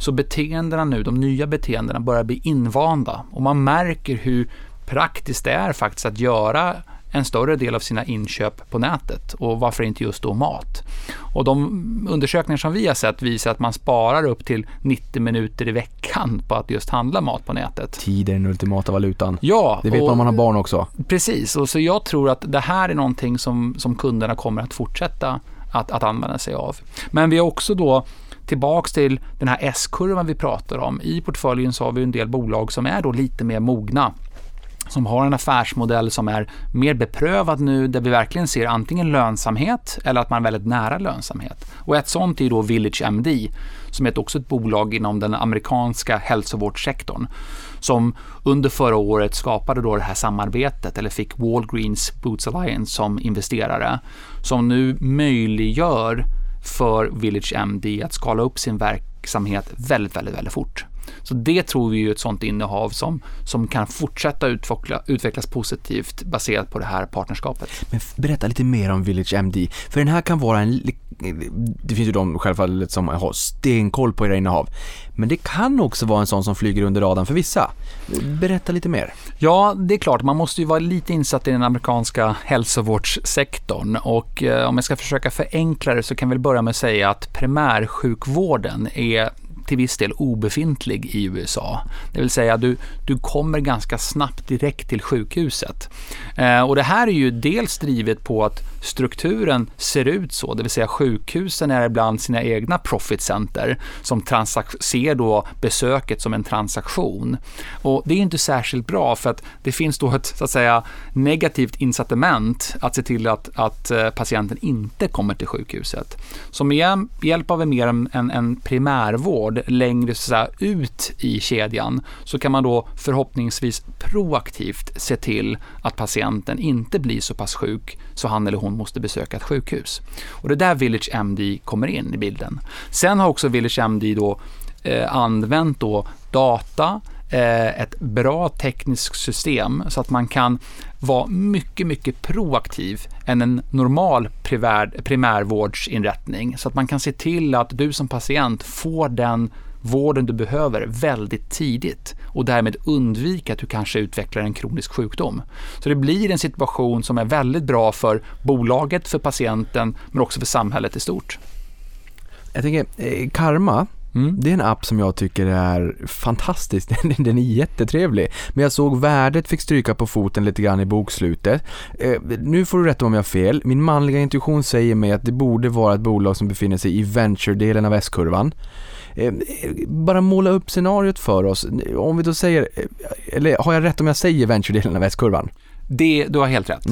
D: Så beteendena nu, de nya beteendena börjar bli invanda och man märker hur praktiskt det är faktiskt att göra en större del av sina inköp på nätet och varför inte just då mat. Och de undersökningar som vi har sett visar att man sparar upp till 90 minuter i veckan på att just handla mat på nätet.
C: Tid är den ultimata valutan.
D: Ja,
C: Det vet
D: och-
C: man om man har barn också.
D: Precis, och så jag tror att det här är någonting som, som kunderna kommer att fortsätta att, att använda sig av. Men vi har också då tillbaks till den här S-kurvan vi pratar om. I portföljen så har vi en del bolag som är då lite mer mogna som har en affärsmodell som är mer beprövad nu där vi verkligen ser antingen lönsamhet eller att man är väldigt nära lönsamhet. Och ett sånt är då Village MD som är ett- också ett bolag inom den amerikanska hälsovårdssektorn som under förra året skapade då det här samarbetet eller fick Walgreens Boots Alliance som investerare som nu möjliggör för Village MD att skala upp sin verksamhet väldigt, väldigt, väldigt fort. Så det tror vi är ett sånt innehav som, som kan fortsätta utveckla, utvecklas positivt baserat på det här partnerskapet.
C: Men berätta lite mer om Village MD. För den här kan vara en... Det finns ju de självfallet som har stenkoll på era innehav. Men det kan också vara en sån som flyger under radarn för vissa. Berätta lite mer.
D: Ja, det är klart, man måste ju vara lite insatt i den amerikanska hälsovårdssektorn och eh, om jag ska försöka förenkla det så kan vi börja med att säga att primärsjukvården är till viss del obefintlig i USA. Det vill säga du, du kommer ganska snabbt direkt till sjukhuset. Eh, och det här är ju dels drivet på att strukturen ser ut så, det vill säga sjukhusen är ibland sina egna profit center som ser då besöket som en transaktion. Och det är inte särskilt bra för att det finns då ett så att säga negativt incitament att se till att, att eh, patienten inte kommer till sjukhuset. Så med hjälp av mer en, en, primärvård längre så här, ut i kedjan så kan man då förhoppningsvis proaktivt se till att patienten inte blir så pass sjuk så han eller hon måste besöka ett sjukhus. Och det är där Village MD kommer in i bilden. Sen har också Village MD då eh, använt då data, eh, Eh, ett bra tekniskt system så att man kan vara mycket, mycket proaktiv än en normal primär, primärvårdsinrättning. Så att man kan se till att du som patient får den vården du behöver väldigt tidigt och därmed undvika att du kanske utvecklar en kronisk sjukdom. Så det blir en situation som är väldigt bra för bolaget, för patienten men också för samhället i stort.
C: Jag tänker, eh, Karma,
D: Mm.
C: det är en app som jag tycker är fantastisk. Den, den är jättetrevlig. Men jag såg värdet fick stryka på foten lite grann i bokslutet. Eh, nu får du rätta om jag har fel. Min manliga intuition säger mig att det borde vara ett bolag som befinner sig i venture-delen av S-kurvan. Eh, bara måla upp scenariot för oss. Om vi då säger, eh, eller har jag rätt om jag säger venture-delen av S-kurvan?
D: Det, du har helt rätt.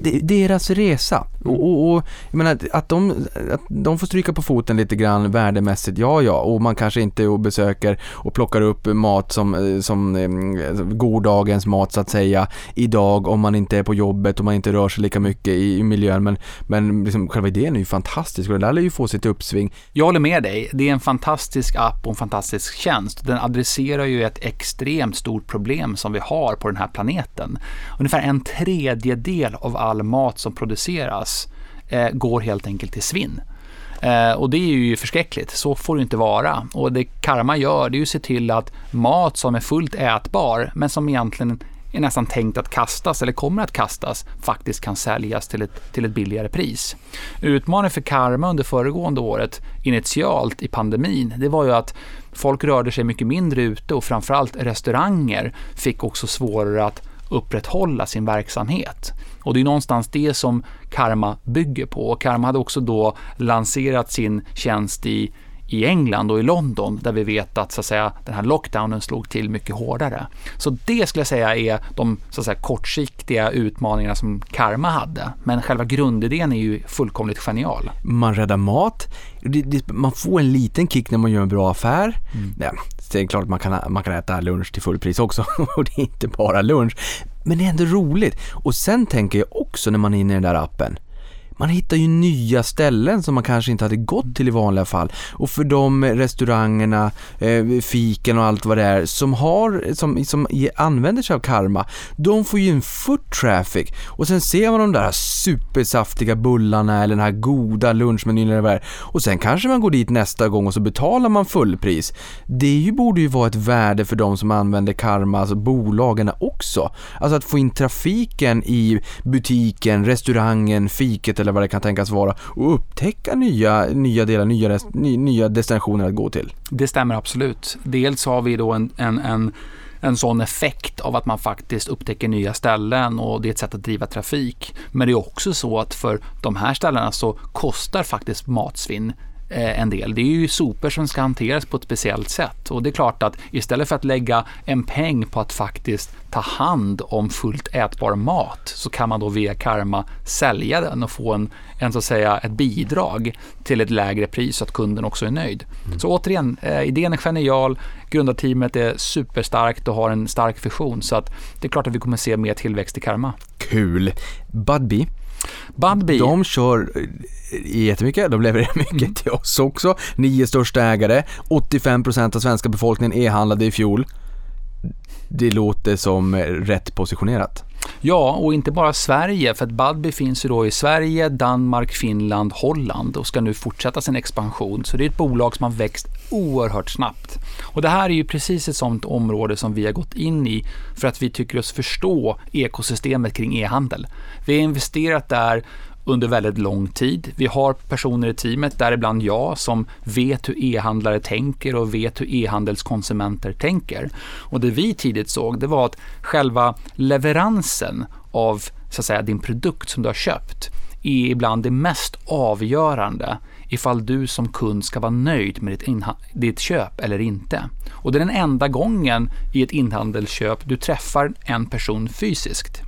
D: Det-
C: deras resa. Och, och, och jag menar att- de, att de får stryka på foten lite grann värdemässigt, ja ja, och man kanske inte och besöker och plockar upp mat som, eh, som eh, gårdagens mat så att säga idag om man inte är på jobbet och man inte rör sig lika mycket i, i miljön men, men liksom, själva idén är ju fantastisk och det där lär ju få sitt uppsving.
D: Jag håller med dig. Det är en fantastisk app och en fantastisk tjänst. Den adresserar ju ett extremt stort problem som vi har på den här planeten. Ungefär en tredjedel av all mat som produceras eh, går helt enkelt till svinn. Eh, och det är ju förskräckligt. Så får det inte vara. Och det Karma gör, det är ju att se till att mat som är fullt ätbar, men som egentligen är nästan tänkt att kastas eller kommer att kastas faktiskt kan säljas till ett, till ett billigare pris. Utmaningen för Karma under föregående året initialt i pandemin, det var ju att folk rörde sig mycket mindre ute och framförallt restauranger fick också svårare att upprätthålla sin verksamhet. Och det är någonstans det som Karma bygger på. Och Karma hade också då lanserat sin tjänst i, i England och i London där vi vet att, så att säga, den här lockdownen slog till mycket hårdare. Så det skulle jag säga är de så att säga, kortsiktiga utmaningarna som Karma hade. Men själva grundidén är ju fullkomligt genial.
C: Man räddar mat, man får en liten kick när man gör en bra affär. Mm. Ja, det är klart att man kan, man kan äta lunch till fullpris också och det är inte bara lunch. Men det är ändå roligt. Och sen tänker jag också när man är inne i den där appen, man hittar ju nya ställen som man kanske inte hade gått till i vanliga fall. Och för de restaurangerna, eh, fiken och allt vad det är som, har, som, som använder sig av karma, de får ju en foot traffic. Och sen ser man de där supersaftiga bullarna eller den här goda lunchmenyn eller vad det är. Och sen kanske man går dit nästa gång och så betalar man fullpris. Det ju, borde ju vara ett värde för de som använder karma, alltså bolagen också. Alltså att få in trafiken i butiken, restaurangen, fiket eller eller vad det kan tänkas vara och upptäcka nya, nya delar, nya, nya destinationer att gå till.
D: Det stämmer absolut. Dels har vi då en, en, en en sån effekt av att man faktiskt upptäcker nya ställen och det är ett sätt att driva trafik. Men det är också så att för de här ställena så kostar faktiskt matsvinn en del. Det är ju sopor som ska hanteras på ett speciellt sätt och det är klart att istället för att lägga en peng på att faktiskt ta hand om fullt ätbar mat så kan man då via Karma sälja den och få en, en så att säga ett bidrag till ett lägre pris så att kunden också är nöjd. Mm. Så återigen, eh, idén är genial, grundarteamet är superstarkt och har en stark vision så att det är klart att vi kommer se mer tillväxt i Karma.
C: Kul! Budbee
D: Budbee.
C: De kör eh, jättemycket, de levererar mycket mm. till oss också. Nio största ägare, 85% av svenska befolkningen e-handlade i fjol. Det låter som eh, rätt positionerat.
D: Ja, och inte bara Sverige, för att Budbee finns ju då i Sverige, Danmark, Finland, Holland och ska nu fortsätta sin expansion. Så det är ett bolag som har växt oerhört snabbt. Och det här är ju precis ett sånt område som vi har gått in i för att vi tycker oss förstå ekosystemet kring e-handel. Vi har investerat där under väldigt lång tid. Vi har personer i teamet, däribland jag, som vet hur e-handlare tänker och vet hur e-handelskonsumenter tänker. Och det vi tidigt såg, det var att själva leveransen av så att säga, din produkt som du har köpt är ibland det mest avgörande ifall du som kund ska vara nöjd med ditt, ditt köp eller inte. Och det är den enda gången i ett inhandelsköp du träffar en person fysiskt.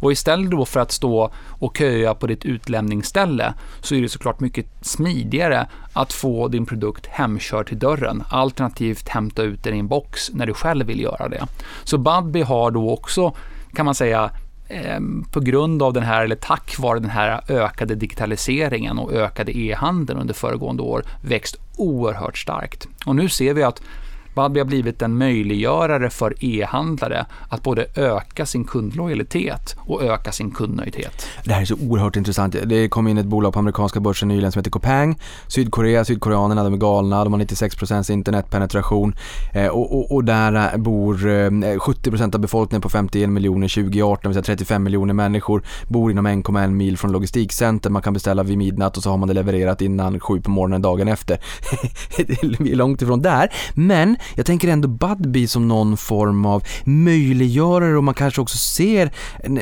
D: Och istället då för att stå och köa på ditt utlämningsställe så är det såklart mycket smidigare att få din produkt hemkörd till dörren, alternativt hämta ut den i en box när du själv vill göra det. Så Budbee har då också, kan man säga, eh, på grund av den här, eller tack vare den här ökade digitaliseringen och ökade e-handeln under föregående år växt oerhört starkt. Och nu ser vi att Budbee har blivit en möjliggörare för e-handlare att både öka sin kundlojalitet och öka sin kundnöjdhet.
C: Det här är så oerhört intressant. Det kom in ett bolag på amerikanska börsen nyligen som heter Copang. Sydkorea, sydkoreanerna, de är galna, de har 96% internetpenetration eh, och, och, och, där eh, bor eh, 70% av befolkningen på 51 miljoner 2018, det vill säga 35 miljoner människor bor inom 1,1 mil från logistikcenter. Man kan beställa vid midnatt och så har man det levererat innan sju på morgonen dagen efter. Vi är långt ifrån där, men jag tänker ändå Budbee som någon form av möjliggörare och man kanske också ser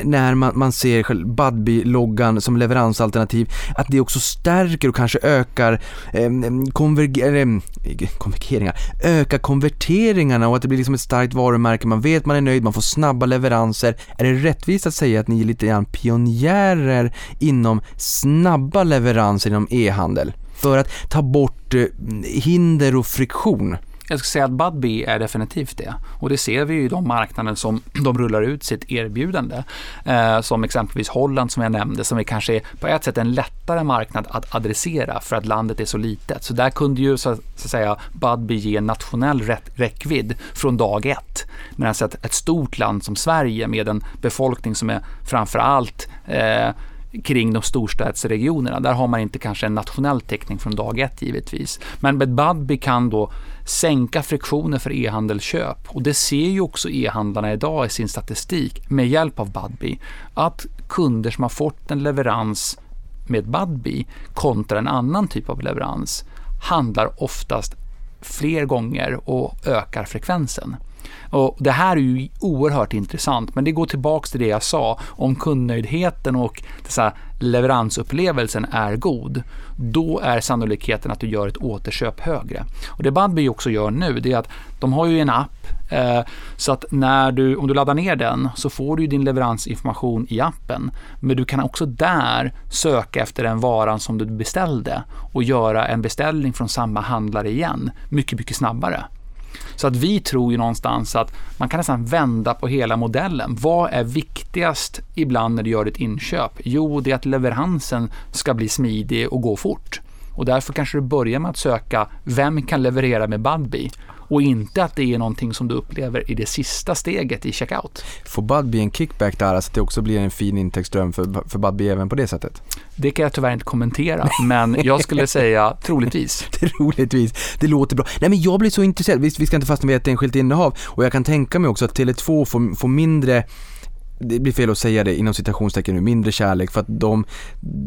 C: när man, man ser Budbee-loggan som leveransalternativ att det också stärker och kanske ökar eh, konverger, eh, konvergeringar, ökar konverteringarna och att det blir liksom ett starkt varumärke, man vet man är nöjd, man får snabba leveranser. Är det rättvist att säga att ni är lite grann pionjärer inom snabba leveranser inom e-handel? För att ta bort eh, hinder och friktion.
D: Jag skulle säga att Budbee är definitivt det. Och det ser vi ju i de marknader som de rullar ut sitt erbjudande. Eh, som exempelvis Holland som jag nämnde, som är kanske på ett sätt en lättare marknad att adressera för att landet är så litet. Så där kunde ju så, så att säga Budbee ge nationell räckvidd från dag ett. Medan ett, ett stort land som Sverige med en befolkning som är framförallt eh, kring de storstadsregionerna. Där har man inte kanske en nationell täckning från dag ett givetvis. Men Budbee kan då sänka friktionen för e-handelsköp och det ser ju också e-handlarna idag i sin statistik med hjälp av Budbee att kunder som har fått en leverans med Budbee kontra en annan typ av leverans handlar oftast fler gånger och ökar frekvensen. Och det här är ju oerhört intressant, men det går tillbaka till det jag sa. Om kundnöjdheten och dessa leveransupplevelsen är god, då är sannolikheten att du gör ett återköp högre. Och det Budbee också gör nu, det är att de har ju en app eh, så att när du, om du laddar ner den så får du din leveransinformation i appen. Men du kan också där söka efter den varan som du beställde och göra en beställning från samma handlare igen mycket, mycket snabbare. Så att vi tror ju någonstans att man kan nästan vända på hela modellen. Vad är viktigast ibland när du gör ett inköp? Jo, det är att leveransen ska bli smidig och gå fort. Och därför kanske du börjar med att söka vem kan leverera med Budbee och inte att det är någonting som du upplever i det sista steget i checkout.
C: Får Budbee en kickback där, så att det också blir en fin intäktsström för, för Budbee även på det sättet?
D: Det kan jag tyvärr inte kommentera, men jag skulle säga troligtvis.
C: troligtvis, det låter bra. Nej men jag blir så intresserad, visst vi ska inte fastna vid ett enskilt innehav och jag kan tänka mig också att Tele2 får, får mindre det blir fel att säga det inom citationstecken nu, mindre kärlek för att de,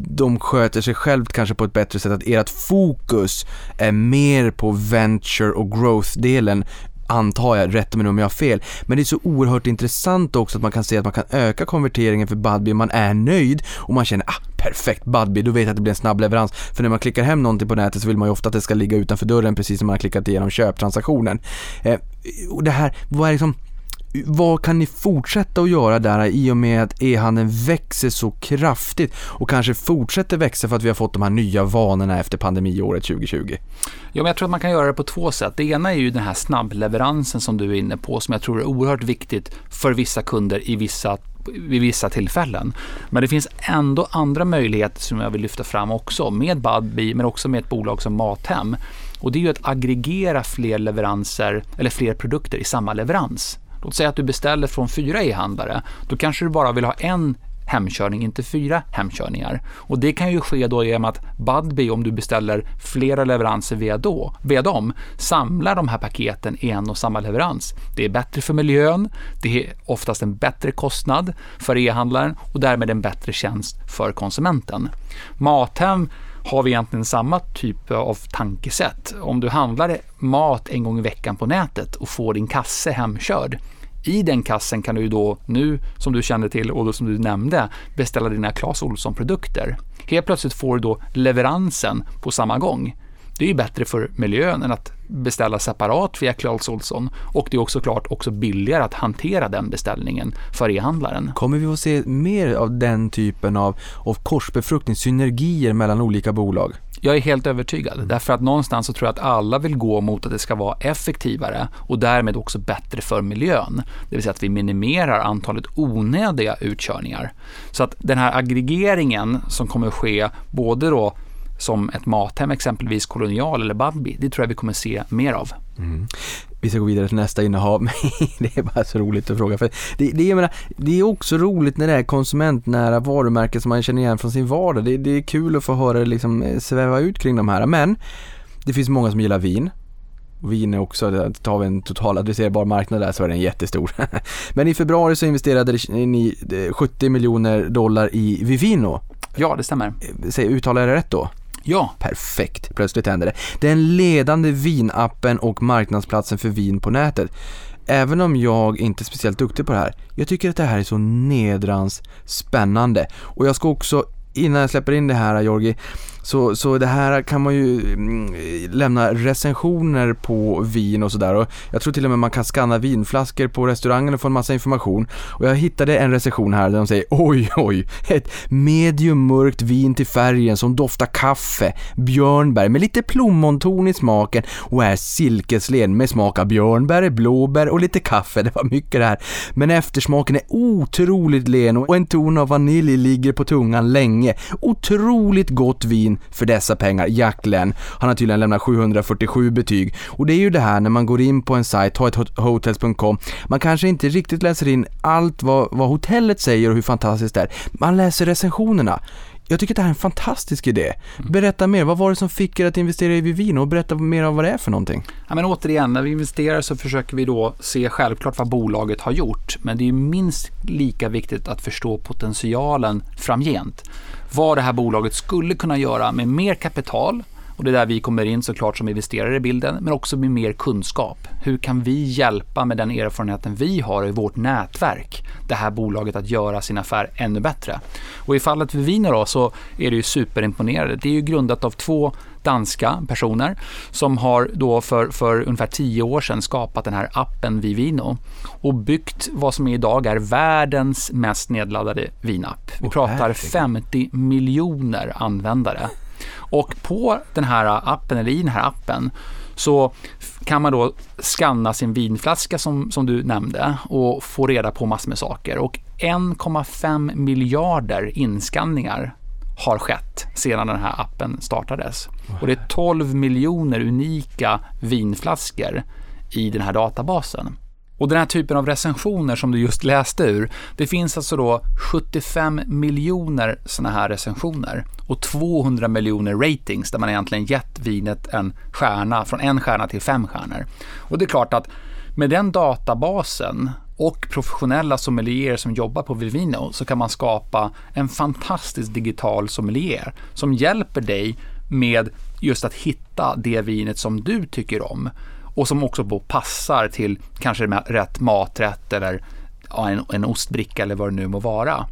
C: de sköter sig självt kanske på ett bättre sätt, att ert fokus är mer på venture och growth-delen antar jag, rätta mig om jag har fel. Men det är så oerhört intressant också att man kan se att man kan öka konverteringen för Budbee, man är nöjd och man känner ah, perfekt Budbee, då vet jag att det blir en snabb leverans. För när man klickar hem någonting på nätet så vill man ju ofta att det ska ligga utanför dörren precis som man har klickat igenom köptransaktionen. Eh, och det här, vad är liksom vad kan ni fortsätta att göra där i och med att e-handeln växer så kraftigt och kanske fortsätter växa för att vi har fått de här nya vanorna efter pandemiåret 2020?
D: Ja, men jag tror att man kan göra det på två sätt. Det ena är ju den här snabbleveransen som du är inne på som jag tror är oerhört viktigt för vissa kunder i vissa vid vissa tillfällen. Men det finns ändå andra möjligheter som jag vill lyfta fram också med Budbee men också med ett bolag som Mathem. Och det är ju att aggregera fler leveranser eller fler produkter i samma leverans. Låt säga att du beställer från fyra e-handlare. Då kanske du bara vill ha en hemkörning, inte fyra hemkörningar. Och det kan ju ske då genom att Budbee, om du beställer flera leveranser via, då, via dem, samlar de här paketen i en och samma leverans. Det är bättre för miljön, det är oftast en bättre kostnad för e-handlaren och därmed en bättre tjänst för konsumenten. Mathem har vi egentligen samma typ av tankesätt. Om du handlar mat en gång i veckan på nätet och får din kasse hemkörd, i den kassen kan du då nu, som du känner till och som du nämnde, beställa dina Clas Ohlson-produkter. Helt plötsligt får du då leveransen på samma gång. Det är ju bättre för miljön än att beställa separat via Clas Ohlson och det är också klart också billigare att hantera den beställningen för e-handlaren.
C: Kommer vi att se mer av den typen av, av korsbefruktning, synergier mellan olika bolag?
D: Jag är helt övertygad, mm. därför att någonstans så tror jag att alla vill gå mot att det ska vara effektivare och därmed också bättre för miljön. Det vill säga att vi minimerar antalet onödiga utkörningar. Så att den här aggregeringen som kommer att ske både då som ett Mathem, exempelvis Kolonial eller Budbee, det tror jag vi kommer se mer av. Mm.
C: Vi ska gå vidare till nästa innehav, det är bara så roligt att fråga. För det, det, menar, det är också roligt när det är konsumentnära varumärken som man känner igen från sin vardag. Det, det är kul att få höra det liksom eh, sväva ut kring de här. Men det finns många som gillar vin. Vin är också, tar vi en total adresserbar marknad där så är den jättestor. Men i februari så investerade ni 70 miljoner dollar i Vivino.
D: Ja, det stämmer.
C: Säg, uttalar jag det rätt då?
D: Ja.
C: Perfekt, plötsligt händer det. Den ledande vinappen och marknadsplatsen för vin på nätet. Även om jag inte är speciellt duktig på det här, jag tycker att det här är så nedrans spännande. Och jag ska också, innan jag släpper in det här Jorgi, så, så det här kan man ju mm, lämna recensioner på vin och sådär och jag tror till och med man kan scanna vinflaskor på restaurangen och få en massa information. Och jag hittade en recension här där de säger oj oj, ett medium mörkt vin till färgen som doftar kaffe, björnbär med lite plommonton i smaken och är silkeslen med smak av björnbär, blåbär och lite kaffe. Det var mycket det här. Men eftersmaken är otroligt len och en ton av vanilj ligger på tungan länge. Otroligt gott vin vin för dessa pengar. Jack Len, han har tydligen lämnat 747 betyg. Och det är ju det här när man går in på en sajt, hotels.com, man kanske inte riktigt läser in allt vad, vad hotellet säger och hur fantastiskt det är. Man läser recensionerna. Jag tycker att det här är en fantastisk idé. Mm. Berätta mer, vad var det som fick er att investera i Vivino och berätta mer om vad det är för någonting?
D: Ja, men återigen, när vi investerar så försöker vi då se självklart vad bolaget har gjort, men det är minst lika viktigt att förstå potentialen framgent vad det här bolaget skulle kunna göra med mer kapital och det är där vi kommer in såklart som investerare i bilden, men också med mer kunskap. Hur kan vi hjälpa med den erfarenheten vi har i vårt nätverk det här bolaget att göra sin affär ännu bättre? Och i fallet Vivino då så är det ju superimponerande. Det är ju grundat av två danska personer som har då för, för ungefär tio år sedan skapat den här appen Vivino och byggt vad som idag är världens mest nedladdade vinapp. Vi pratar 50 miljoner användare. Och på den här appen, eller i den här appen, så kan man då skanna sin vinflaska som, som du nämnde och få reda på massor med saker. Och 1,5 miljarder inskanningar har skett sedan den här appen startades. Och det är 12 miljoner unika vinflaskor i den här databasen. Och den här typen av recensioner som du just läste ur, det finns alltså då 75 miljoner sådana här recensioner och 200 miljoner ratings där man egentligen gett vinet en stjärna, från en stjärna till fem stjärnor. Och det är klart att med den databasen och professionella sommelierer som jobbar på Vivino så kan man skapa en fantastisk digital sommelier som hjälper dig med just att hitta det vinet som du tycker om och som också passar till kanske rätt maträtt eller ja, en, en ostbricka eller vad det nu må vara.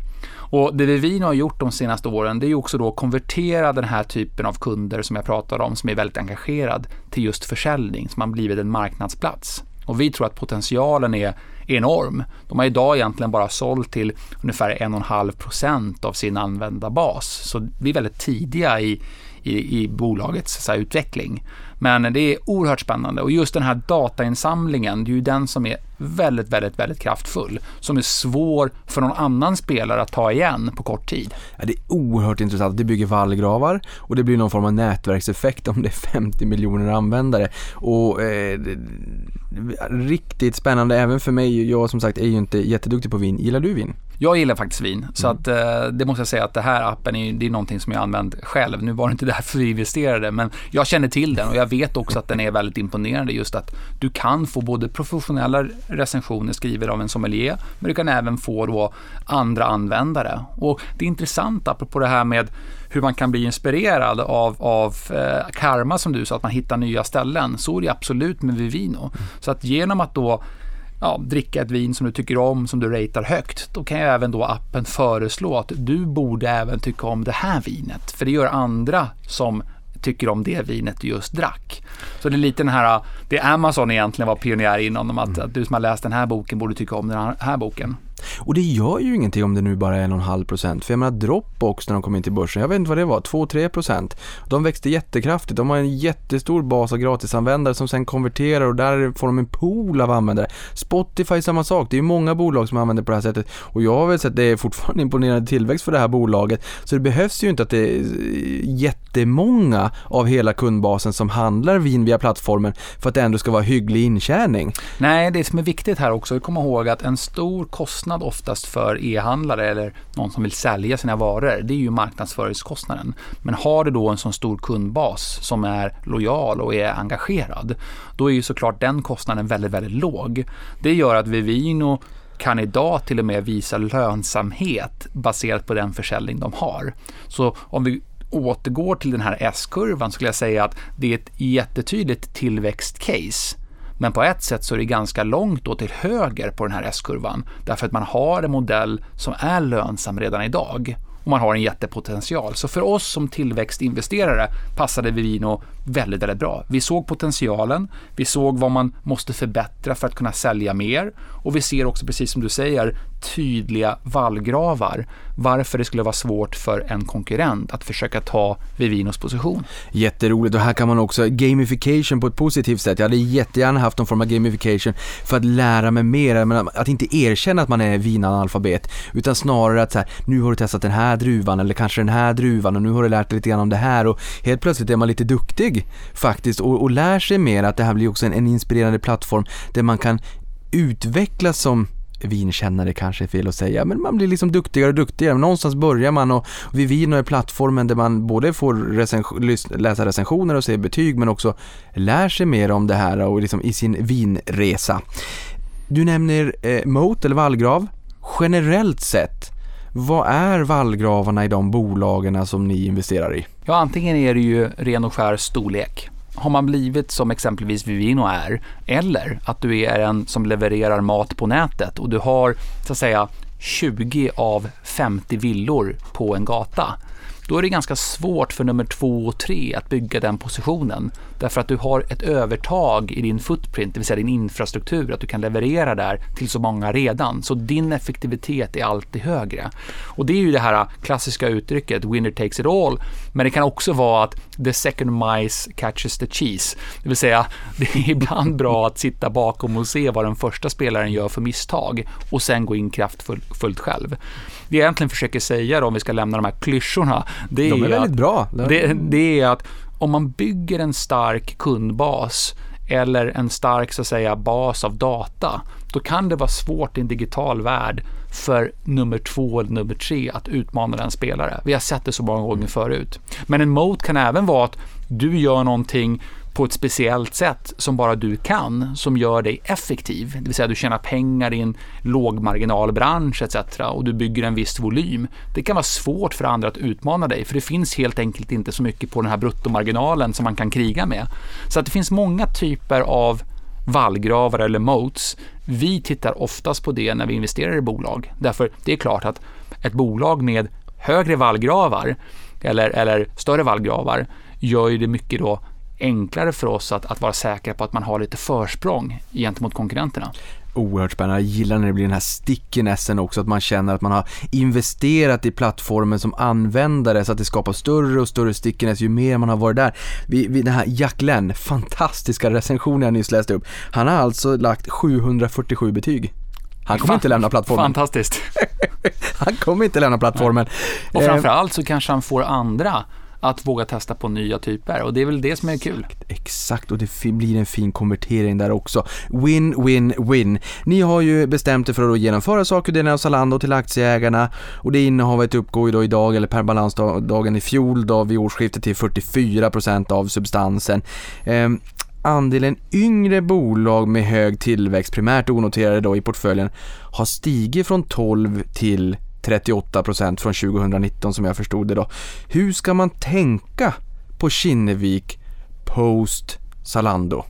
D: Och det Vivino har gjort de senaste åren det är också då konvertera den här typen av kunder som jag pratade om som är väldigt engagerad till just försäljning som har blivit en marknadsplats. Och vi tror att potentialen är enorm. De har idag egentligen bara sålt till ungefär 1,5 procent av sin användarbas. Så vi är väldigt tidiga i, i, i bolagets så här, utveckling. Men det är oerhört spännande. Och just den här datainsamlingen, det är ju den som är väldigt, väldigt, väldigt kraftfull. Som är svår för någon annan spelare att ta igen på kort tid.
C: Ja, det är oerhört intressant. Det bygger vallgravar och det blir någon form av nätverkseffekt om det är 50 miljoner användare. Och eh, riktigt spännande även för mig. Jag som sagt är ju inte jätteduktig på vin. Gillar du vin?
D: Jag gillar faktiskt vin, så mm. att, eh, det måste jag säga att det här appen är, det är någonting som jag använt själv. Nu var det inte därför vi investerade, men jag känner till den och jag vet också att den är väldigt imponerande just att du kan få både professionella recensioner skriver av en sommelier, men du kan även få då andra användare. Och det är intressant apropå det här med hur man kan bli inspirerad av, av eh, karma som du sa, att man hittar nya ställen. Så är det absolut med Vivino. Mm. Så att genom att då ja, dricka ett vin som du tycker om, som du ratear högt, då kan ju även då appen föreslå att du borde även tycka om det här vinet. För det gör andra som tycker om det vinet du just drack. Så det är lite den här, det Amazon egentligen var pionjär inom, att, att du som har läst den här boken borde tycka om den här boken.
C: Och det gör ju ingenting om det nu bara är en och en halv procent. För jag menar Dropbox när de kom in till börsen, jag vet inte vad det var, 2-3 procent. De växte jättekraftigt. De har en jättestor bas av gratisanvändare som sen konverterar och där får de en pool av användare. Spotify samma sak. Det är ju många bolag som använder på det här sättet och jag har väl sett att det är fortfarande imponerande tillväxt för det här bolaget. Så det behövs ju inte att det är jättemånga av hela kundbasen som handlar vin via plattformen för att det ändå ska vara hygglig intjäning.
D: Nej, det som är viktigt här också är att komma ihåg att en stor kostnad kostnad oftast för e-handlare eller någon som vill sälja sina varor, det är ju marknadsföringskostnaden. Men har du då en sån stor kundbas som är lojal och är engagerad, då är ju såklart den kostnaden väldigt, väldigt låg. Det gör att Vivino kan idag till och med visa lönsamhet baserat på den försäljning de har. Så om vi återgår till den här S-kurvan skulle jag säga att det är ett jättetydligt tillväxtcase men på ett sätt så är det ganska långt då till höger på den här S-kurvan därför att man har en modell som är lönsam redan idag och man har en jättepotential. Så för oss som tillväxtinvesterare passade Vivino väldigt, väldigt bra. Vi såg potentialen, vi såg vad man måste förbättra för att kunna sälja mer och vi ser också, precis som du säger, tydliga vallgravar varför det skulle vara svårt för en konkurrent att försöka ta Vivinos position.
C: Jätteroligt och här kan man också gamification på ett positivt sätt. Jag hade jättegärna haft någon form av gamification för att lära mig mer, att inte erkänna att man är vinanalfabet utan snarare att så här, nu har du testat den här druvan eller kanske den här druvan och nu har du lärt dig lite grann om det här och helt plötsligt är man lite duktig faktiskt och, och lär sig mer att det här blir också en, en inspirerande plattform där man kan utvecklas som vinkännare kanske är fel att säga, men man blir liksom duktigare och duktigare. Någonstans börjar man och Vivino är plattformen där man både får recens- läsa recensioner och se betyg men också lär sig mer om det här och liksom i sin vinresa. Du nämner eh, Moat eller vallgrav. Generellt sett vad är vallgravarna i de bolagen som ni investerar i?
D: Ja, antingen är det ju ren och skär storlek. Har man blivit som exempelvis Vivino är, eller att du är en som levererar mat på nätet och du har så att säga 20 av 50 villor på en gata då är det ganska svårt för nummer två och tre att bygga den positionen. Därför att du har ett övertag i din footprint, det vill säga din infrastruktur, att du kan leverera där till så många redan. Så din effektivitet är alltid högre. Och det är ju det här klassiska uttrycket, winner takes it all. Men det kan också vara att the second mice catches the cheese. Det vill säga, det är ibland bra att sitta bakom och se vad den första spelaren gör för misstag och sen gå in kraftfullt själv. Det jag egentligen försöker säga då, om vi ska lämna de här klyschorna, det är,
C: de är väldigt
D: att,
C: bra.
D: Det, det är att om man bygger en stark kundbas eller en stark så att säga, bas av data, då kan det vara svårt i en digital värld för nummer två eller nummer tre att utmana den spelare. Vi har sett det så många gånger förut. Men en moat kan även vara att du gör någonting på ett speciellt sätt som bara du kan, som gör dig effektiv. Det vill säga du tjänar pengar i en lågmarginalbransch etc. och du bygger en viss volym. Det kan vara svårt för andra att utmana dig, för det finns helt enkelt inte så mycket på den här bruttomarginalen som man kan kriga med. Så att det finns många typer av vallgravar eller moats. Vi tittar oftast på det när vi investerar i bolag. Därför det är klart att ett bolag med högre vallgravar eller, eller större vallgravar gör ju det mycket då enklare för oss att, att vara säkra på att man har lite försprång gentemot konkurrenterna.
C: Oerhört spännande. Jag gillar när det blir den här stickinessen också, att man känner att man har investerat i plattformen som användare så att det skapar större och större stickiness ju mer man har varit där. Vi, vi, den här Jack Lenn, fantastiska recensionen jag nyss läste upp. Han har alltså lagt 747 betyg. Han kommer inte lämna plattformen.
D: Fantastiskt.
C: han kommer inte lämna plattformen.
D: Och framförallt så kanske han får andra att våga testa på nya typer och det är väl det som är kul.
C: Exakt, och det blir en fin konvertering där också. Win, win, win. Ni har ju bestämt er för att genomföra sakudelen av Zalando till aktieägarna och det innehavet uppgår ju då idag, eller per balansdagen i fjol då vid årsskiftet till 44% av substansen. Ehm, andelen yngre bolag med hög tillväxt, primärt onoterade då i portföljen, har stigit från 12 till 38 procent från 2019 som jag förstod det då. Hur ska man tänka på Kinnevik post Zalando?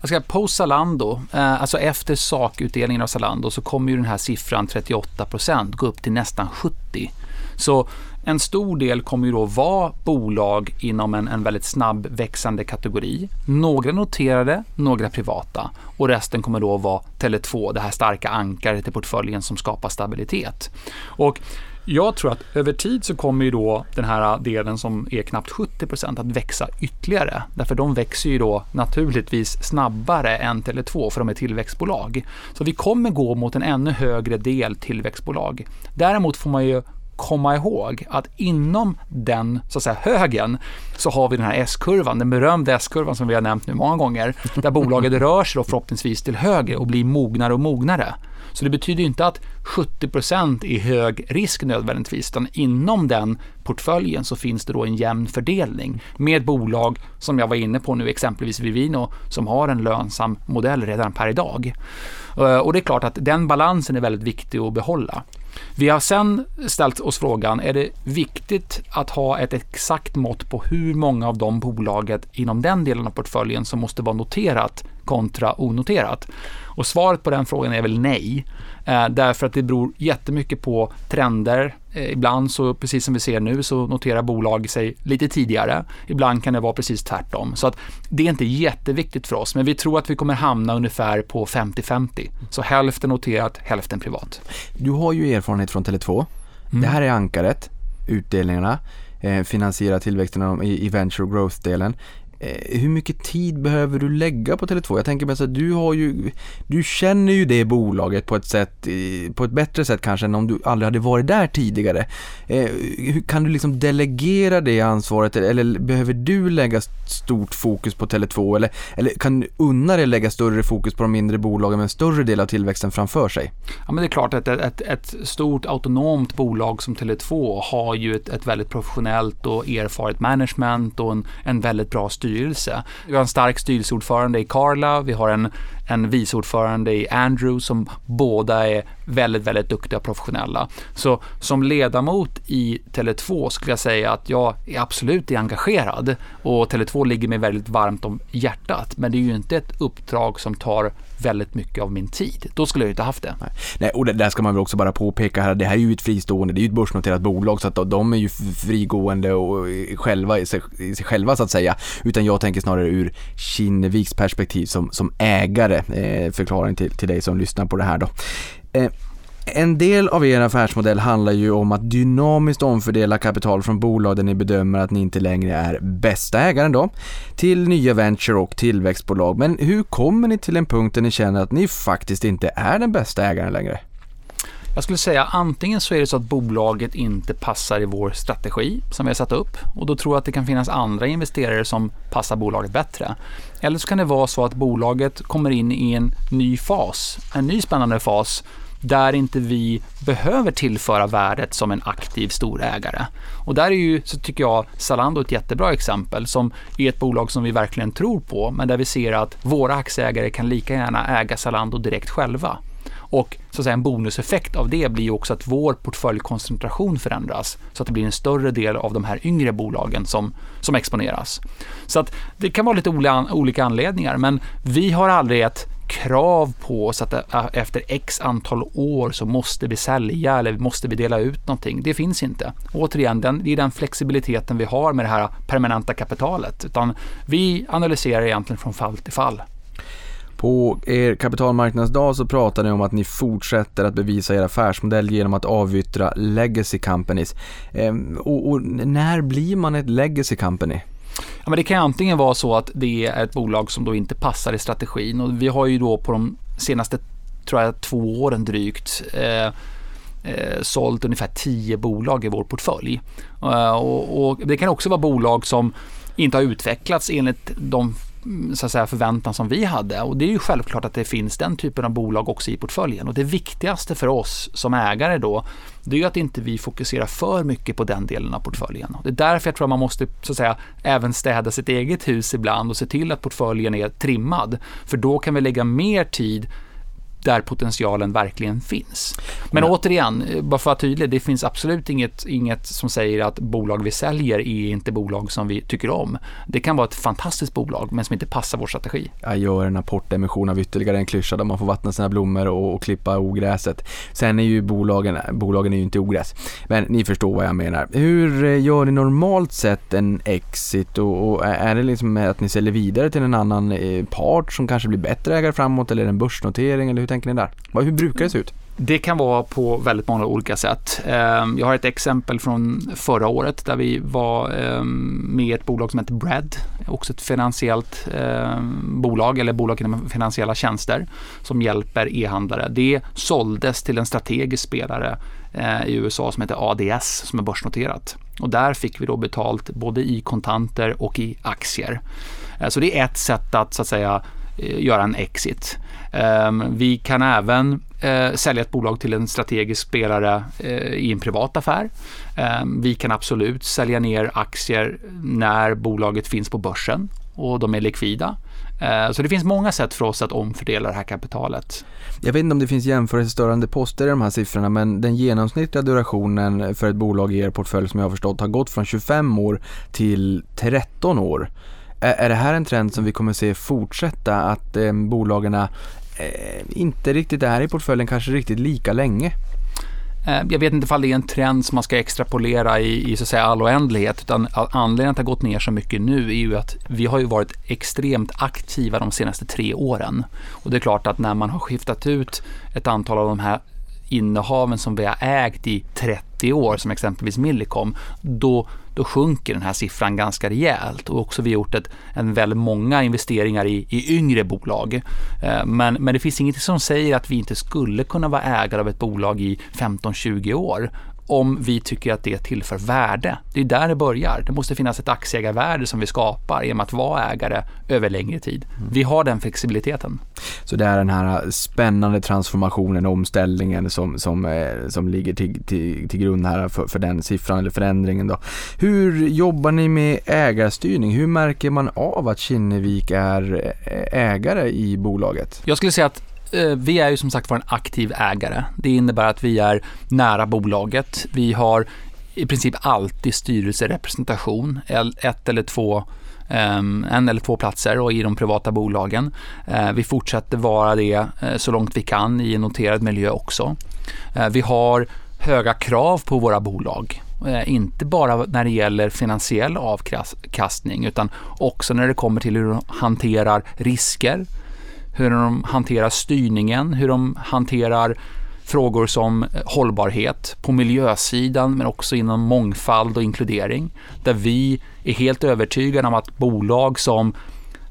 D: Jag ska post Zalando, eh, alltså efter sakutdelningen av Zalando så kommer ju den här siffran 38 procent gå upp till nästan 70. Så en stor del kommer ju då vara bolag inom en, en väldigt snabb växande kategori. Några noterade, några privata och resten kommer då vara Tele2, det här starka ankaret i portföljen som skapar stabilitet. Och jag tror att över tid så kommer ju då den här delen som är knappt 70% att växa ytterligare. Därför de växer ju då naturligtvis snabbare än Tele2 för de är tillväxtbolag. Så vi kommer gå mot en ännu högre del tillväxtbolag. Däremot får man ju komma ihåg att inom den så att säga, högen så har vi den här S-kurvan, den berömda S-kurvan som vi har nämnt nu många gånger, där bolaget rör sig då förhoppningsvis till höger och blir mognare och mognare. Så det betyder inte att 70% är hög risk nödvändigtvis, utan inom den portföljen så finns det då en jämn fördelning med bolag som jag var inne på nu, exempelvis Vivino, som har en lönsam modell redan per idag. Eh, och det är klart att den balansen är väldigt viktig att behålla. Vi har sen ställt oss frågan, är det viktigt att ha ett exakt mått på hur många av de bolaget inom den delen av portföljen som måste vara noterat kontra onoterat? Och svaret på den frågan är väl nej. Eh, därför att det beror jättemycket på trender. Eh, ibland så, precis som vi ser nu, så noterar bolag sig lite tidigare. Ibland kan det vara precis tvärtom. Så att det är inte jätteviktigt för oss, men vi tror att vi kommer hamna ungefär på 50-50. Så hälften noterat, hälften privat.
C: Du har ju erfarenhet från Tele2. Mm. Det här är ankaret, utdelningarna, eh, finansiera tillväxten i, i venture growth-delen. Eh, hur mycket tid behöver du lägga på Tele2? Jag tänker mest att du har ju, du känner ju det bolaget på ett sätt, eh, på ett bättre sätt kanske än om du aldrig hade varit där tidigare. Eh, kan du liksom delegera det ansvaret eller behöver du lägga stort fokus på Tele2 eller, eller kan du unna dig lägga större fokus på de mindre bolagen med en större del av tillväxten framför sig?
D: Ja men det är klart att ett, ett, ett stort autonomt bolag som Tele2 har ju ett, ett väldigt professionellt och erfaret management och en, en väldigt bra styrelse styrelse. Vi har en stark styrelseordförande i Carla, vi har en, en viceordförande i Andrew som båda är väldigt, väldigt duktiga och professionella. Så som ledamot i Tele2 skulle jag säga att jag är absolut är engagerad och Tele2 ligger mig väldigt varmt om hjärtat. Men det är ju inte ett uppdrag som tar väldigt mycket av min tid. Då skulle jag ju inte haft det.
C: Nej, och det där ska man väl också bara påpeka här, det här är ju ett fristående, det är ju ett börsnoterat bolag så att de är ju frigående och själva i sig, i sig själva så att säga. Utan jag tänker snarare ur Kinneviks perspektiv som, som ägare, eh, förklaring till, till dig som lyssnar på det här då. Eh, en del av er affärsmodell handlar ju om att dynamiskt omfördela kapital från bolag där ni bedömer att ni inte längre är bästa ägaren då, till nya venture och tillväxtbolag. Men hur kommer ni till en punkt där ni känner att ni faktiskt inte är den bästa ägaren längre?
D: Jag skulle säga antingen så är det så att bolaget inte passar i vår strategi som vi har satt upp och då tror jag att det kan finnas andra investerare som passar bolaget bättre. Eller så kan det vara så att bolaget kommer in i en ny fas, en ny spännande fas där inte vi behöver tillföra värdet som en aktiv storägare. Och där är ju, så tycker jag, Zalando ett jättebra exempel som är ett bolag som vi verkligen tror på, men där vi ser att våra aktieägare kan lika gärna äga Zalando direkt själva. Och så att säga, en bonuseffekt av det blir ju också att vår portföljkoncentration förändras så att det blir en större del av de här yngre bolagen som, som exponeras. Så att det kan vara lite olika anledningar, men vi har aldrig ett krav på oss att äh, efter x antal år så måste vi sälja eller måste vi dela ut någonting. Det finns inte. Återigen, den, det är den flexibiliteten vi har med det här permanenta kapitalet. Utan vi analyserar egentligen från fall till fall.
C: På er kapitalmarknadsdag så pratar ni om att ni fortsätter att bevisa er affärsmodell genom att avyttra legacy companies. Ehm, och, och när blir man ett legacy company?
D: Ja, men det kan antingen vara så att det är ett bolag som då inte passar i strategin och vi har ju då på de senaste tror jag, två åren drygt eh, eh, sålt ungefär tio bolag i vår portfölj. Eh, och, och, det kan också vara bolag som inte har utvecklats enligt de Mm, så att säga, förväntan som vi hade. Och det är ju självklart att det finns den typen av bolag också i portföljen. Och det viktigaste för oss som ägare då, det är ju att inte vi fokuserar för mycket på den delen av portföljen. Det är därför jag tror att man måste så att säga, även städa sitt eget hus ibland och se till att portföljen är trimmad. För då kan vi lägga mer tid där potentialen verkligen finns. Men mm. återigen, bara för att vara tydlig, det finns absolut inget, inget som säger att bolag vi säljer är inte bolag som vi tycker om. Det kan vara ett fantastiskt bolag men som inte passar vår strategi.
C: Jag gör en apportemission av ytterligare en klyscha där man får vattna sina blommor och, och, klippa ogräset. Sen är ju bolagen, bolagen är ju inte ogräs. Men ni förstår vad jag menar. Hur eh, gör ni normalt sett en exit och, och är det liksom att ni säljer vidare till en annan eh, part som kanske blir bättre ägare framåt eller en börsnotering eller hur tänker ni där? Hur brukar det se ut?
D: Det kan vara på väldigt många olika sätt. Ehm, jag har ett exempel från förra året där vi var ehm, med i ett bolag som heter Bread, också ett finansiellt ehm, bolag eller bolag inom finansiella tjänster som hjälper e-handlare. Det såldes till en strategisk spelare eh, i USA som heter ADS som är börsnoterat. Och där fick vi då betalt både i kontanter och i aktier. Eh, så det är ett sätt att så att säga Eh, göra en exit. Ehm, vi kan även eh, sälja ett bolag till en strategisk spelare eh, i en privat affär. Ehm, vi kan absolut sälja ner aktier när bolaget finns på börsen och de är likvida. Så det finns många sätt för oss att omfördela det här kapitalet.
C: Jag vet inte om det finns jämförelsestörande poster i de här siffrorna men den genomsnittliga durationen för ett bolag i er portfölj som jag har förstått har gått från 25 år till 13 år. Är det här en trend som vi kommer se fortsätta att eh, bolagen eh, inte riktigt är i portföljen kanske riktigt lika länge.
D: Eh, jag vet inte om det är en trend som man ska extrapolera i, i så att säga all oändlighet utan anledningen att det har gått ner så mycket nu är ju att vi har ju varit extremt aktiva de senaste tre åren. Och det är klart att när man har skiftat ut ett antal av de här innehaven som vi har ägt i 30 år, som exempelvis Millicom, då, då sjunker den här siffran ganska rejält. Och också vi har gjort ett, en väldigt många investeringar i, i yngre bolag. Eh, men, men det finns inget som säger att vi inte skulle kunna vara ägare av ett bolag i 15-20 år om vi tycker att det tillför värde. Det är där det börjar. Det måste finnas ett aktieägarvärde som vi skapar genom att vara ägare över längre tid. Vi har den flexibiliteten.
C: Så det är den här spännande transformationen, omställningen som, som, eh, som ligger till, till, till grund här för, för den siffran eller förändringen. Då. Hur jobbar ni med ägarstyrning? Hur märker man av att Kinnevik är eh, ägare i bolaget?
D: Jag skulle säga att Eh, vi är ju som sagt var en aktiv ägare. Det innebär att vi är nära bolaget. Vi har i princip alltid styrelserepresentation, ett eller två ehm, en eller två platser och i de privata bolagen. Eh, vi fortsätter vara det eh, så långt vi kan i en noterad miljö också. Vi har höga krav på våra bolag. Inte bara när det gäller finansiell avkastning utan också när det kommer till hur de hanterar risker, hur de hanterar styrningen, hur de hanterar frågor som eh, hållbarhet på miljösidan men också inom mångfald och inkludering. Där vi är helt övertygade om att bolag som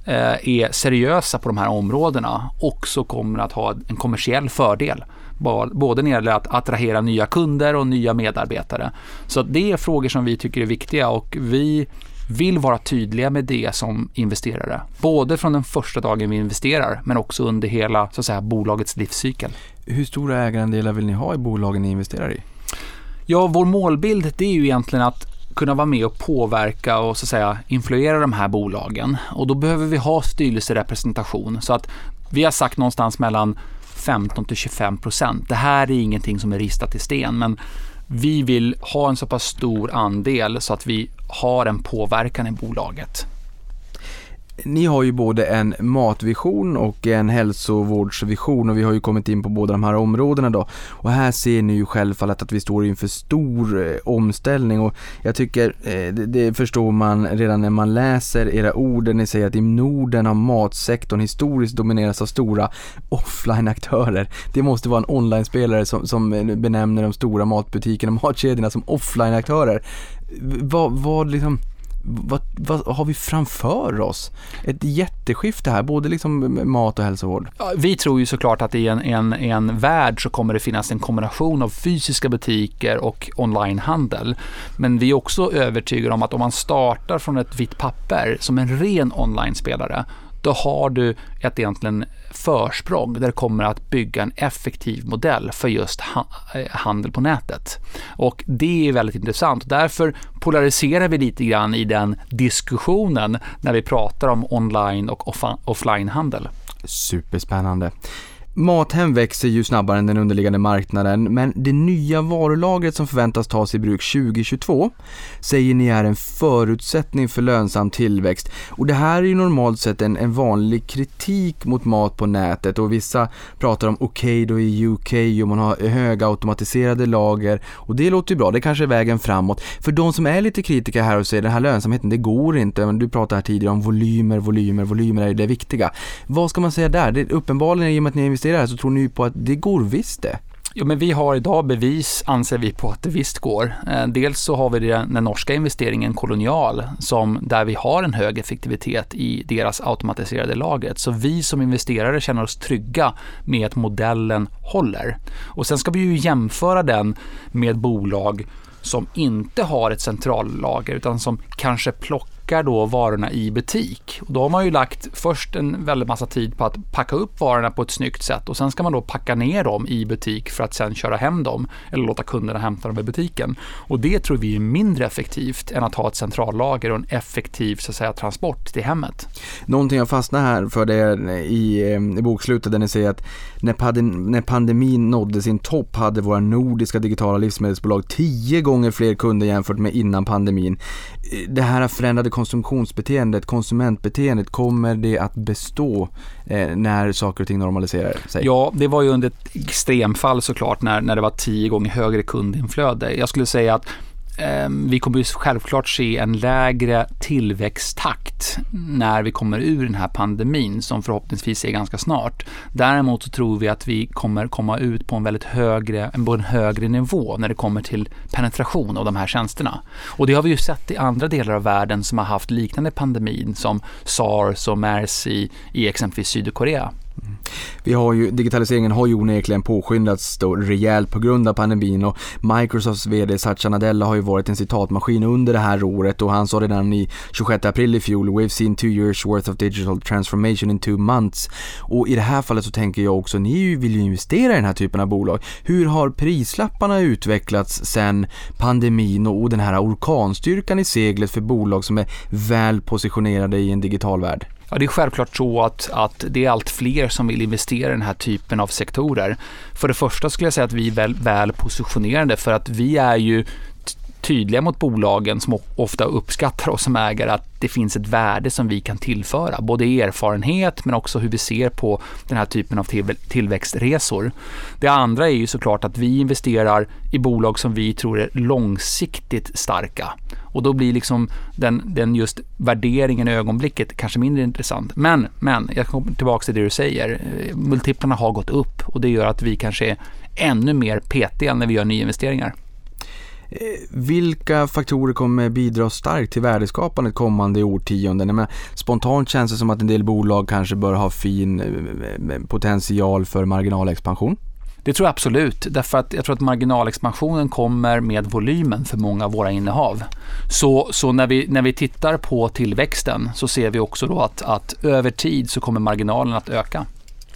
D: eh, är seriösa på de här områdena också kommer att ha en kommersiell fördel. Både när det gäller att attrahera nya kunder och nya medarbetare. Så det är frågor som vi tycker är viktiga och vi vill vara tydliga med det som investerare. Både från den första dagen vi investerar men också under hela så att säga, bolagets livscykel.
C: Hur stora ägarandelar vill ni ha i bolagen ni investerar i?
D: Ja, vår målbild det är ju egentligen att kunna vara med och påverka och så att säga influera de här bolagen. Och då behöver vi ha styrelserepresentation. Så att vi har sagt någonstans mellan 15 till 25 procent. Det här är ingenting som är ristat i sten, men vi vill ha en så pass stor andel så att vi har en påverkan i bolaget.
C: Ni har ju både en matvision och en hälsovårdsvision och vi har ju kommit in på båda de här områdena då. Och här ser ni ju självfallet att vi står inför stor eh, omställning och jag tycker eh, det, det, förstår man redan när man läser era ord där ni säger att i Norden har matsektorn historiskt dominerats av stora offline-aktörer. Det måste vara en online-spelare som, som eh, benämner de stora matbutikerna och matkedjorna som offline-aktörer. Vad, vad liksom vad, vad, har vi framför oss? Ett jätteskifte här, både liksom mat och hälsovård.
D: Ja, vi tror ju såklart att i en, en, en värld så kommer det finnas en kombination av fysiska butiker och onlinehandel. Men vi är också övertygade om att om man startar från ett vitt papper som en ren online-spelare, då har du ett egentligen försprång där det kommer att bygga en effektiv modell för just eh, handel på nätet. Och det är väldigt intressant. Därför polariserar vi lite grann i den diskussionen när vi pratar om online och off offline-handel.
C: Superspännande. Mathem växer ju snabbare än den underliggande marknaden, men det nya varulagret som förväntas tas i bruk 2022 säger ni är en förutsättning för lönsam tillväxt. Och det här är ju normalt sett en, en vanlig kritik mot mat på nätet och vissa pratar om Ocado i UK och man har höga automatiserade lager och det låter ju bra, det kanske är vägen framåt. För de som är lite kritiker här och säger den här lönsamheten, det går inte, men du pratade här tidigare om volymer, volymer, volymer är det viktiga. Vad ska man säga där? Det är uppenbarligen i och med att ni investerar så tror ni på att det går visst det?
D: Ja, men vi har idag bevis, anser vi, på att det visst går. Eh, dels så har vi den norska investeringen Kolonial, som, där vi har en hög effektivitet i deras automatiserade lagret. Så vi som investerare känner oss trygga med att modellen håller. Och sen ska vi ju jämföra den med bolag som inte har ett centrallager utan som kanske plockar packar då varorna i butik. Och då har man ju lagt först en väldigt massa tid på att packa upp varorna på ett snyggt sätt och sen ska man då packa ner dem i butik för att sen köra hem dem eller låta kunderna hämta dem i butiken. Och det tror vi är mindre effektivt än att ha ett centrallager och en effektiv så att säga, transport till hemmet.
C: Någonting jag fastnar här för det i, eh, i bokslutet där ni säger att när, pandemin nådde sin topp hade våra nordiska digitala livsmedelsbolag tio gånger fler kunder jämfört med innan pandemin. Eh, det här förändrade konsumtionsbeteendet, konsumentbeteendet, kommer det att bestå eh, när saker och ting normaliserar sig?
D: Ja, det var ju under ett extremfall såklart när, när det var tio gånger högre kundinflöde. Jag skulle säga att Ehm, vi kommer självklart se en lägre tillväxttakt när vi kommer ur den här pandemin som förhoppningsvis är ganska snart. Däremot så tror vi att vi kommer komma ut på en väldigt högre, på en högre nivå när det kommer till penetration av de här tjänsterna. Och det har vi ju sett i andra delar av världen som har haft liknande pandemin som sars och mers i, i exempelvis Sydkorea.
C: Vi har ju, digitaliseringen har ju onekligen påskyndats då rejält på grund av pandemin och Microsofts VD Satya Nadella har ju varit en citatmaskin under det här året och han sa redan i 26 april i fjol “We've seen two years worth of digital transformation in two months” och i det här fallet så tänker jag också, ni vill ju investera i den här typen av bolag. Hur har prislapparna utvecklats sen pandemin och den här orkanstyrkan i seglet för bolag som är väl positionerade i en digital värld?
D: Ja, det är självklart så att, att det är allt fler som vill investera i den här typen av sektorer. För det första skulle jag säga att vi är väl, väl positionerade för att vi är ju tydliga mot bolagen som ofta uppskattar oss som ägare att det finns ett värde som vi kan tillföra. Både erfarenhet men också hur vi ser på den här typen av tillväxtresor. Det andra är ju såklart att vi investerar i bolag som vi tror är långsiktigt starka. Och då blir liksom den, den just värderingen i ögonblicket kanske mindre intressant. Men, men jag kommer tillbaka till det du säger. Multiplarna har gått upp och det gör att vi kanske är ännu mer petiga när vi gör nyinvesteringar.
C: Eh, vilka faktorer kommer bidra starkt till värdeskapandet kommande årtionden? Men spontant känns det som att en del bolag kanske bör ha fin eh, potential för marginalexpansion.
D: Det tror jag absolut, därför att jag tror att marginalexpansionen kommer med volymen för många av våra innehav. Så, så när, vi, när vi tittar på tillväxten så ser vi också då att, att över tid så kommer marginalen att öka.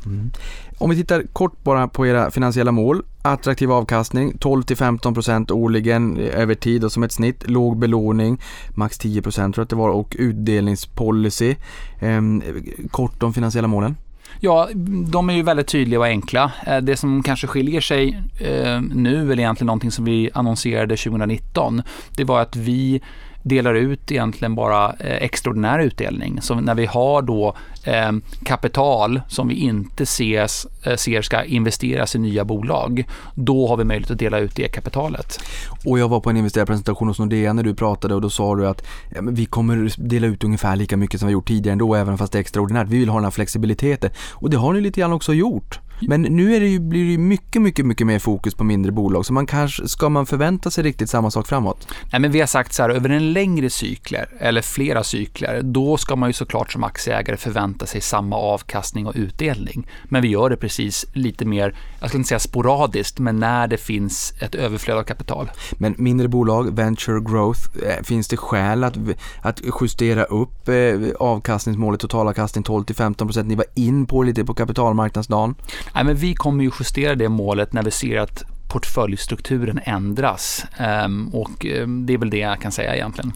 C: Mm. Om vi tittar kort bara på era finansiella mål. Attraktiv avkastning 12-15% årligen eh, över tid och som ett snitt. Låg belåning, max 10% tror jag att det var och utdelningspolicy. Ehm, kort om finansiella målen.
D: Ja, de är ju väldigt tydliga och enkla. Eh, det som kanske skiljer sig eh, nu, eller egentligen någonting som vi annonserade 2019, det var att vi delar ut egentligen bara eh, extraordinär utdelning. Så när vi har då eh, kapital som vi inte ses, eh, ser ska investeras i nya bolag, då har vi möjlighet att dela ut det kapitalet.
C: Och jag var på en investerarpresentation hos Nordea när du pratade och då sa du att ja, vi kommer dela ut ungefär lika mycket som vi gjort tidigare ändå, även fast det är extraordinärt. Vi vill ha den här flexibiliteten och det har ni lite grann också gjort. Men nu är det ju, blir det ju mycket, mycket, mycket mer fokus på mindre bolag. Så man kanske, ska man förvänta sig riktigt samma sak framåt?
D: Nej, men vi har sagt så här, över en längre cykler eller flera cykler, då ska man ju såklart som aktieägare förvänta sig samma avkastning och utdelning. Men vi gör det precis lite mer, jag ska inte säga sporadiskt, men när det finns ett överflöd av kapital.
C: Men mindre bolag, venture growth, eh, finns det skäl att, att justera upp eh, avkastningsmålet, totalavkastning 12 15% Ni var in på lite på kapitalmarknadsdagen.
D: Nej, men vi kommer ju justera det målet när vi ser att portföljstrukturen ändras ehm, och ehm, det är väl det jag kan säga egentligen.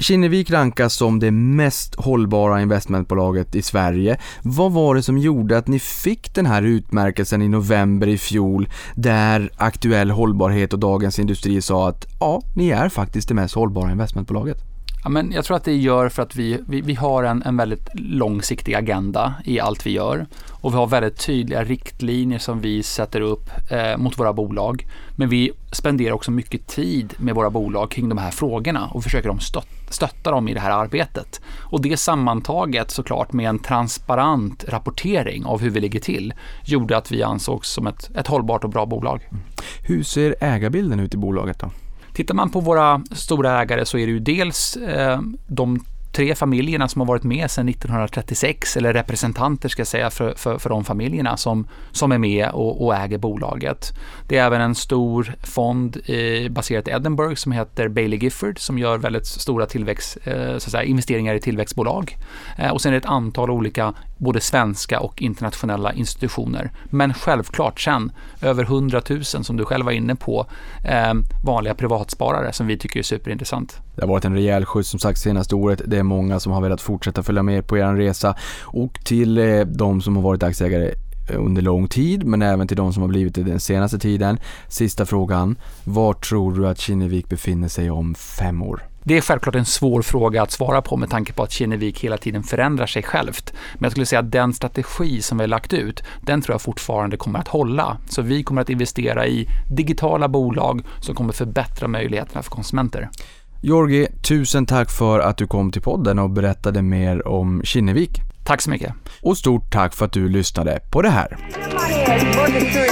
C: Kinnevik rankas som det mest hållbara investmentbolaget i Sverige. Vad var det som gjorde att ni fick den här utmärkelsen i november i fjol där Aktuell Hållbarhet och Dagens Industri sa att ja, ni är faktiskt det mest hållbara investmentbolaget?
D: Ja, men jag tror att det gör för att vi, vi, vi har en, en väldigt långsiktig agenda i allt vi gör. Och vi har väldigt tydliga riktlinjer som vi sätter upp eh, mot våra bolag. Men vi spenderar också mycket tid med våra bolag kring de här frågorna och försöker de stöt, stötta dem i det här arbetet. Och det sammantaget såklart med en transparent rapportering av hur vi ligger till gjorde att vi ansågs som ett, ett hållbart och bra bolag.
C: Hur ser ägarbilden ut i bolaget då?
D: Tittar man på våra stora ägare så är det ju dels eh, de tre familjerna som har varit med sedan 1936, eller representanter ska jag säga för, för, för de familjerna som, som är med och, och äger bolaget. Det är även en stor fond eh, i, baserat i Edinburgh som heter Bailey Gifford som gör väldigt stora tillväxt, eh, så säga, investeringar i tillväxtbolag. Eh, och sen är det ett antal olika både svenska och internationella institutioner. Men självklart sen över 100 000 som du själv var inne på eh, vanliga privatsparare som vi tycker är superintressant.
C: Det har varit en rejäl skjuts som sagt senaste året. Det är många som har velat fortsätta följa med på er resa och till eh, de som har varit aktieägare eh, under lång tid men även till de som har blivit det den senaste tiden. Sista frågan. Var tror du att Kinnevik befinner sig om fem år?
D: Det är självklart en svår fråga att svara på med tanke på att Kinnevik hela tiden förändrar sig självt. Men jag skulle säga att den strategi som vi har lagt ut, den tror jag fortfarande kommer att hålla. Så vi kommer att investera i digitala bolag som kommer förbättra möjligheterna för konsumenter.
C: Jorgi, tusen tack för att du kom till podden och berättade mer om Kinnevik.
D: Tack så mycket.
C: Och stort tack för att du lyssnade på det här.
A: Money,